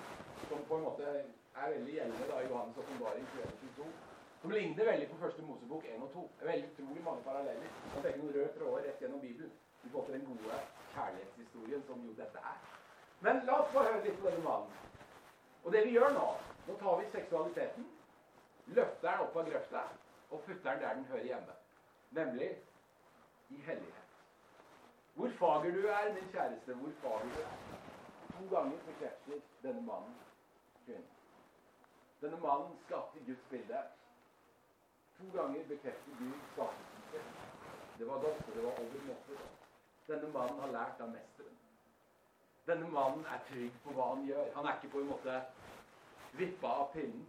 [SPEAKER 1] som på en måte er veldig gjeldende da, i Johannes' åpenbaring 22. Som ligner veldig på første Mosebok 1 og 2. Det er veldig utrolig mange paralleller. Man fikk noen røde tråder rett gjennom Bibelen i forhold til den gode kjærlighetshistorien som jo dette er. Men la oss få høre litt på denne mannen. Og det vi gjør nå Nå tar vi seksualiteten, løfter den opp av grøfta og putter den der den hører hjemme. Nemlig i hellighet. Hvor fager du er, min kjæreste, hvor fager du er. To ganger bekrefter denne mannen kvinnen. Denne mannen skapte Guds bilde. To ganger bekrefter Gud skapelsen sin. Det var godt, det var over måte godt. Denne mannen har lært av mesteren. Denne mannen er trygg på hva han gjør. Han er ikke på en måte vippa av pinnen.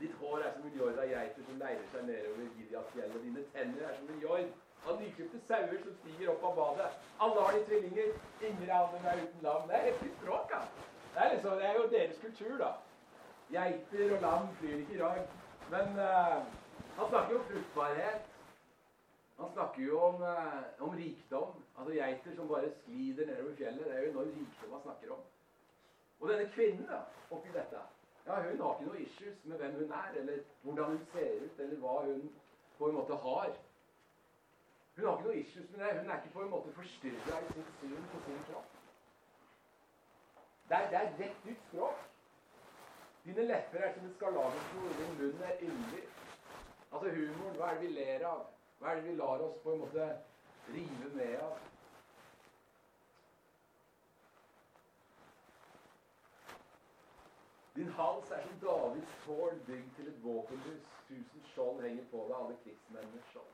[SPEAKER 1] Ditt hår er som en jord av geiter som leirer seg nedover Gideasfjellet. Dine tenner er som en jord av nyklipte sauer som stiger opp av badet. Alle har de tvillinger. Ingen av dem er uten lam. Det er heftig språk, da. Det er, liksom, det er jo deres kultur, da. Geiter og lam flyr ikke i dag. Men uh, han snakker jo om fruktbarhet. Han snakker jo om, uh, om, rikdom. Altså geiter som bare sklider nedover fjellet. Det er jo enorm rikdom han snakker om. Og denne kvinnen da, oppi dette ja, Hun har ikke noe issues med hvem hun er, eller hvordan hun ser ut, eller hva hun på en måte har. Hun har ikke noe issues med det. Hun er ikke på en måte forstyrra i sitt syn på sin kropp. Det er, det er rett ut språk. Dine lepper er som en skarlagensfjord, din munn er yndig. Altså humoren, hva er det vi ler av? Hva er det vi lar oss på en måte rive med av? Din hals er som Davids tårn bygd til et våpenhus. Tusen skjold henger på deg, alle krigsmennenes skjold.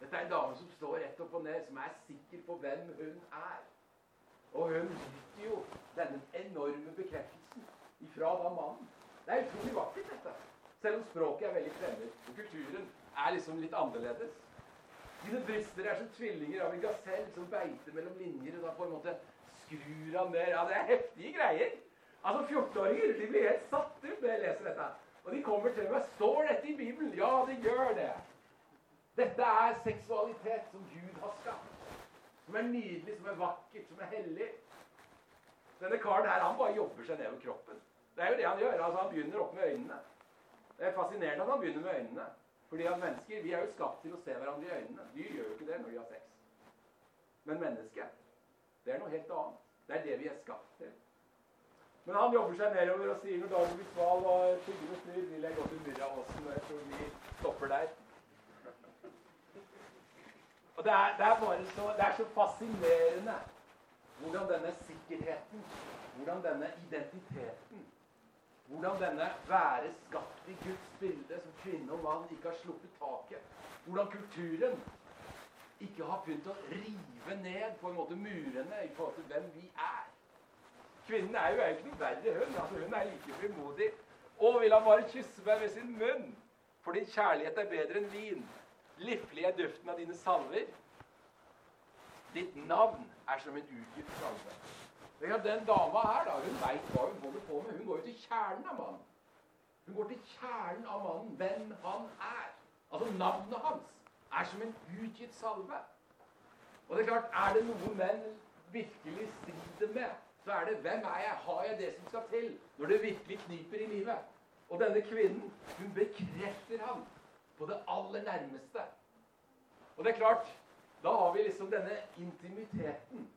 [SPEAKER 1] Dette er en dame som står rett opp og ned, som er sikker på hvem hun er. Og hun nyter jo denne enorme bekreftelsen ifra da mannen. Det er utrolig vakkert, dette. Selv om språket er veldig fremmed, og kulturen er liksom litt annerledes. Dine bryster er som tvillinger av en gasell som beiter mellom linjer. Og da på en måte skrur han ned. Ja, det er heftige greier. Altså, 14-åringer de blir helt satt ut når jeg leser dette. Og de kommer til meg. Står dette i Bibelen? Ja, det gjør det. Dette er seksualitet som Gud har skapt. Som er nydelig, som er vakkert, som er hellig. Denne karen her, han bare jobber seg nedover kroppen. Det er jo det han gjør. altså Han begynner opp med øynene. Det er fascinerende at han begynner med øynene. Fordi at mennesker vi er jo skapt til å se hverandre i øynene. Dyr gjør jo ikke det når de har sex. Men mennesket, det er noe helt annet. Det er det vi er skapt til. Men han jobber seg nedover og sier når dagen blir sval og skyggene snur, vil jeg gå til Myrraåsen. Jeg tror vi stopper der. Og det er, det er, bare så, det er så fascinerende hvordan denne sikkerheten, hvordan denne identiteten, hvordan denne være skapt i Guds bilde som kvinne og mann ikke har sluppet taket. Hvordan kulturen ikke har begynt å rive ned på en måte murene i forhold til hvem vi er. Kvinnen er jo egentlig noe verre, hun. Altså, hun er like frimodig. Og vil han bare kysse meg med sin munn? Fordi kjærlighet er bedre enn vin. Liflig er duften av dine salver. Ditt navn er som en utgitt salve. Den dama her da, hun veit hva hun holder på med. Hun går jo til kjernen av mannen. Hun går til kjernen av mannen, hvem han er. Altså navnet hans er som en utgitt salve. Og det er klart, er det noe menn virkelig strider med, så er det hvem er jeg? Har jeg det som skal til når det virkelig kniper i livet? Og denne kvinnen, hun bekrefter ham på det aller nærmeste. Og det er klart, da har vi liksom denne intimiteten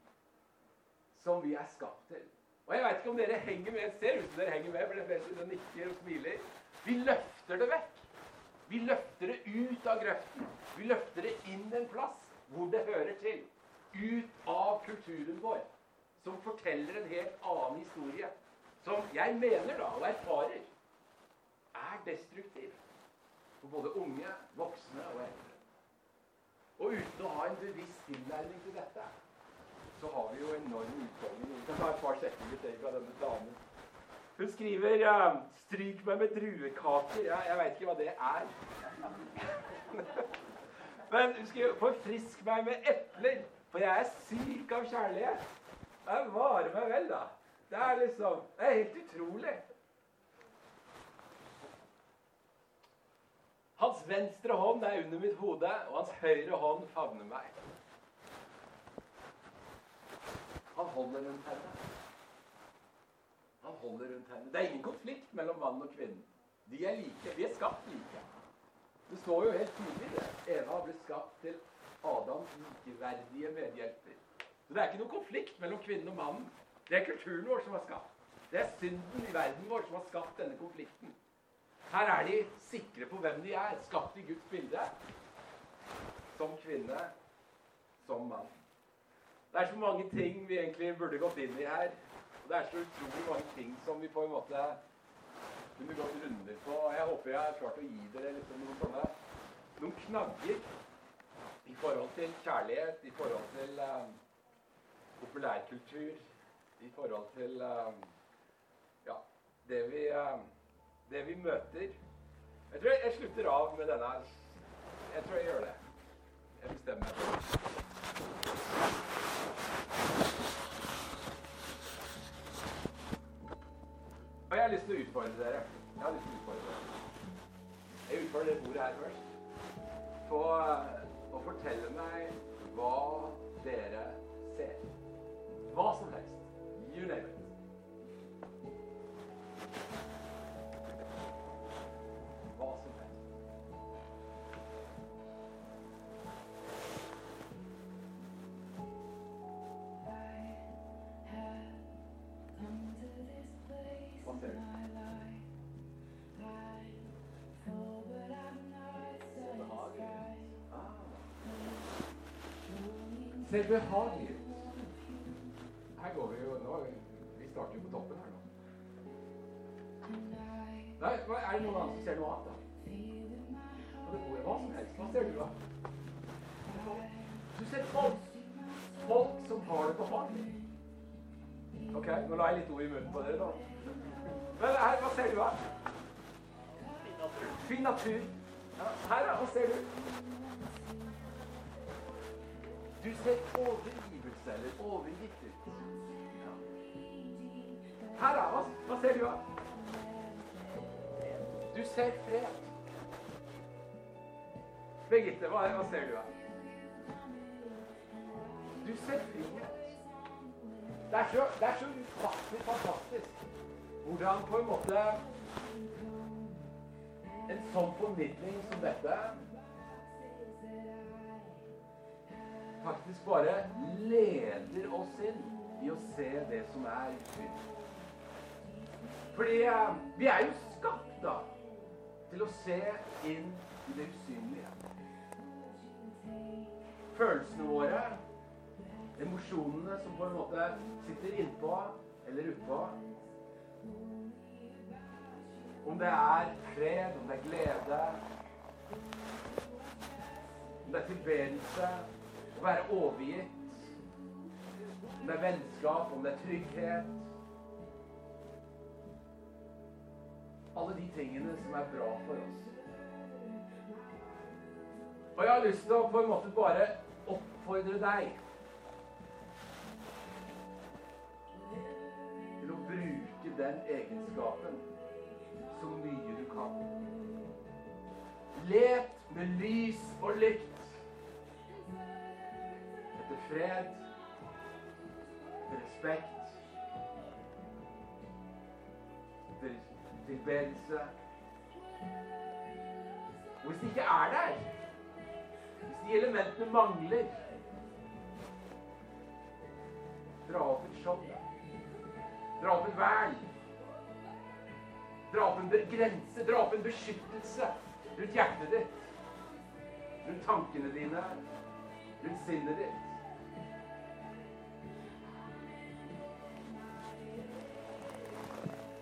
[SPEAKER 1] som vi er skapt til. Og jeg veit ikke om dere henger med. ser ut som dere henger med, for det fleste nikker og smiler. Vi løfter det vekk. Vi løfter det ut av grøften. Vi løfter det inn en plass hvor det hører til. Ut av kulturen vår, som forteller en helt annen historie. Som jeg mener da, og erfarer, er destruktiv for både unge, voksne og eldre. Og uten å ha en bevisst tilnærming til dette, så har vi jo enorm utfordringer. Vi kan ta et par denne damen. Hun skriver uh, 'Stryk meg med druekaker'. Ja, jeg veit ikke hva det er. Men hun skriver 'Forfrisk meg med epler', for jeg er syk av kjærlighet'. Jeg varer meg vel, da. Det er liksom Det er helt utrolig. Hans venstre hånd er under mitt hode, og hans høyre hånd favner meg. Han holder rundt henne. Han holder rundt henne. Det er ingen konflikt mellom mann og kvinne. De er like. De er skapt like. Det står jo helt tydelig det. Eva ble skapt til Adams likeverdige medhjelper. Så det er ikke noen konflikt mellom kvinnen og mannen. Det er kulturen vår som har skapt. Det er synden i verden vår som har skapt denne konflikten. Her er de sikre på hvem de er. Skapt i Guds bilde. Som kvinne, som mann. Det er så mange ting vi egentlig burde gått inn i her. Og det er så utrolig mange ting som vi på en måte kunne gått runder på. Og jeg håper jeg har klart å gi dere liksom noen sånne noen knagger i forhold til kjærlighet, i forhold til um, populærkultur, i forhold til um, ja, det vi, um, det vi møter. Jeg tror jeg, jeg slutter av med denne. Jeg tror jeg gjør det. Jeg bestemmer meg. Og jeg har lyst til å utfordre dere. Jeg har lyst til å utfordre dere. Jeg utfordrer dere bordet her først. På å fortelle meg hva dere ser. Hva som helst. You name it. Ser behagelig ut. Her går vi jo nå. Vi starter jo på toppen her nå. Nei, er det noen andre som ser noe annet, da? Det går hva som helst. Hva ser du, da? Du ser folk. Folk som har det behagelig. Ok, nå la jeg litt ord i munnen på dere, da. Men her, hva ser du, da? Fin natur. Her, da. Hva ser du? Du ser overgivelse eller overgitt ut. Ja. Her, da. Hva ser du, da? Du ser fred. Birgitte, hva, hva ser du, da? Du ser frihet. Det er så, det er så ufattelig fantastisk hvordan på en måte en sånn formidling som dette faktisk bare leder oss inn i å se det som er synd. Fordi eh, vi er jo skapt da til å se inn i det usynlige. Følelsene våre, emosjonene som på en måte sitter innpå eller utpå, Om det er fred, om det er glede, om det er tilbedelse, å være overgitt, om det er vennskap, om det er trygghet Alle de tingene som er bra for oss. Og jeg har lyst til å på en måte bare oppfordre deg til å bruke den egenskapen så mye du kan. Let med lys og lykt etter fred, til respekt, til tilbedelse. Og hvis det ikke er der, hvis de elementene mangler Dra opp et skjold. Dra opp en vern. Dra opp en grense. Dra opp en beskyttelse rundt hjertet ditt. Rundt tankene dine. Rundt sinnet ditt.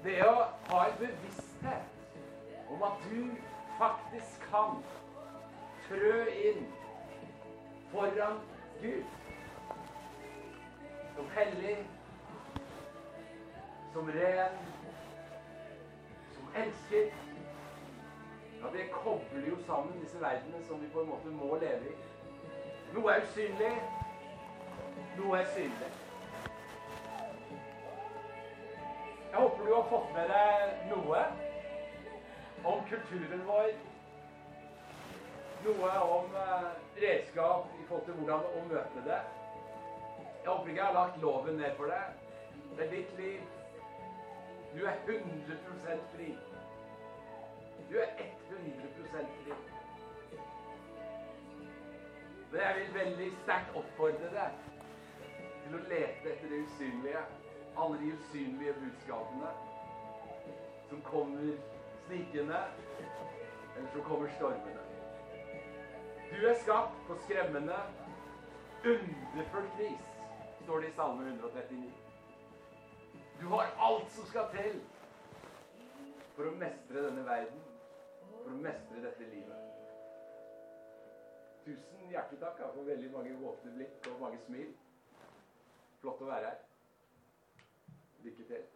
[SPEAKER 1] Det å ha en bevissthet om at du faktisk kan trø inn foran Gud som hellig, som ren, som elsket. Ja, det kobler jo sammen disse verdenene som vi på en måte må leve i. Noe er usynlig, noe er synlig. Jeg håper du har fått med deg noe om kulturen vår. Noe om eh, redskap i forhold til hvordan å møte det. Jeg håper ikke jeg har lagt loven ned for deg. Det er ditt liv. Du er 100% fri. Du er 100% fri. Men jeg vil veldig sterkt oppfordre deg til å lete etter det usynlige alle de usynlige budskapene som kommer snikende, eller som kommer stormende. Du er skapt på skremmende, underfullt vis, står det i Salme 139. Du har alt som skal til for å mestre denne verden, for å mestre dette livet. Tusen hjertelig takk for veldig mange våkne blikk og mange smil. Flott å være her. できて。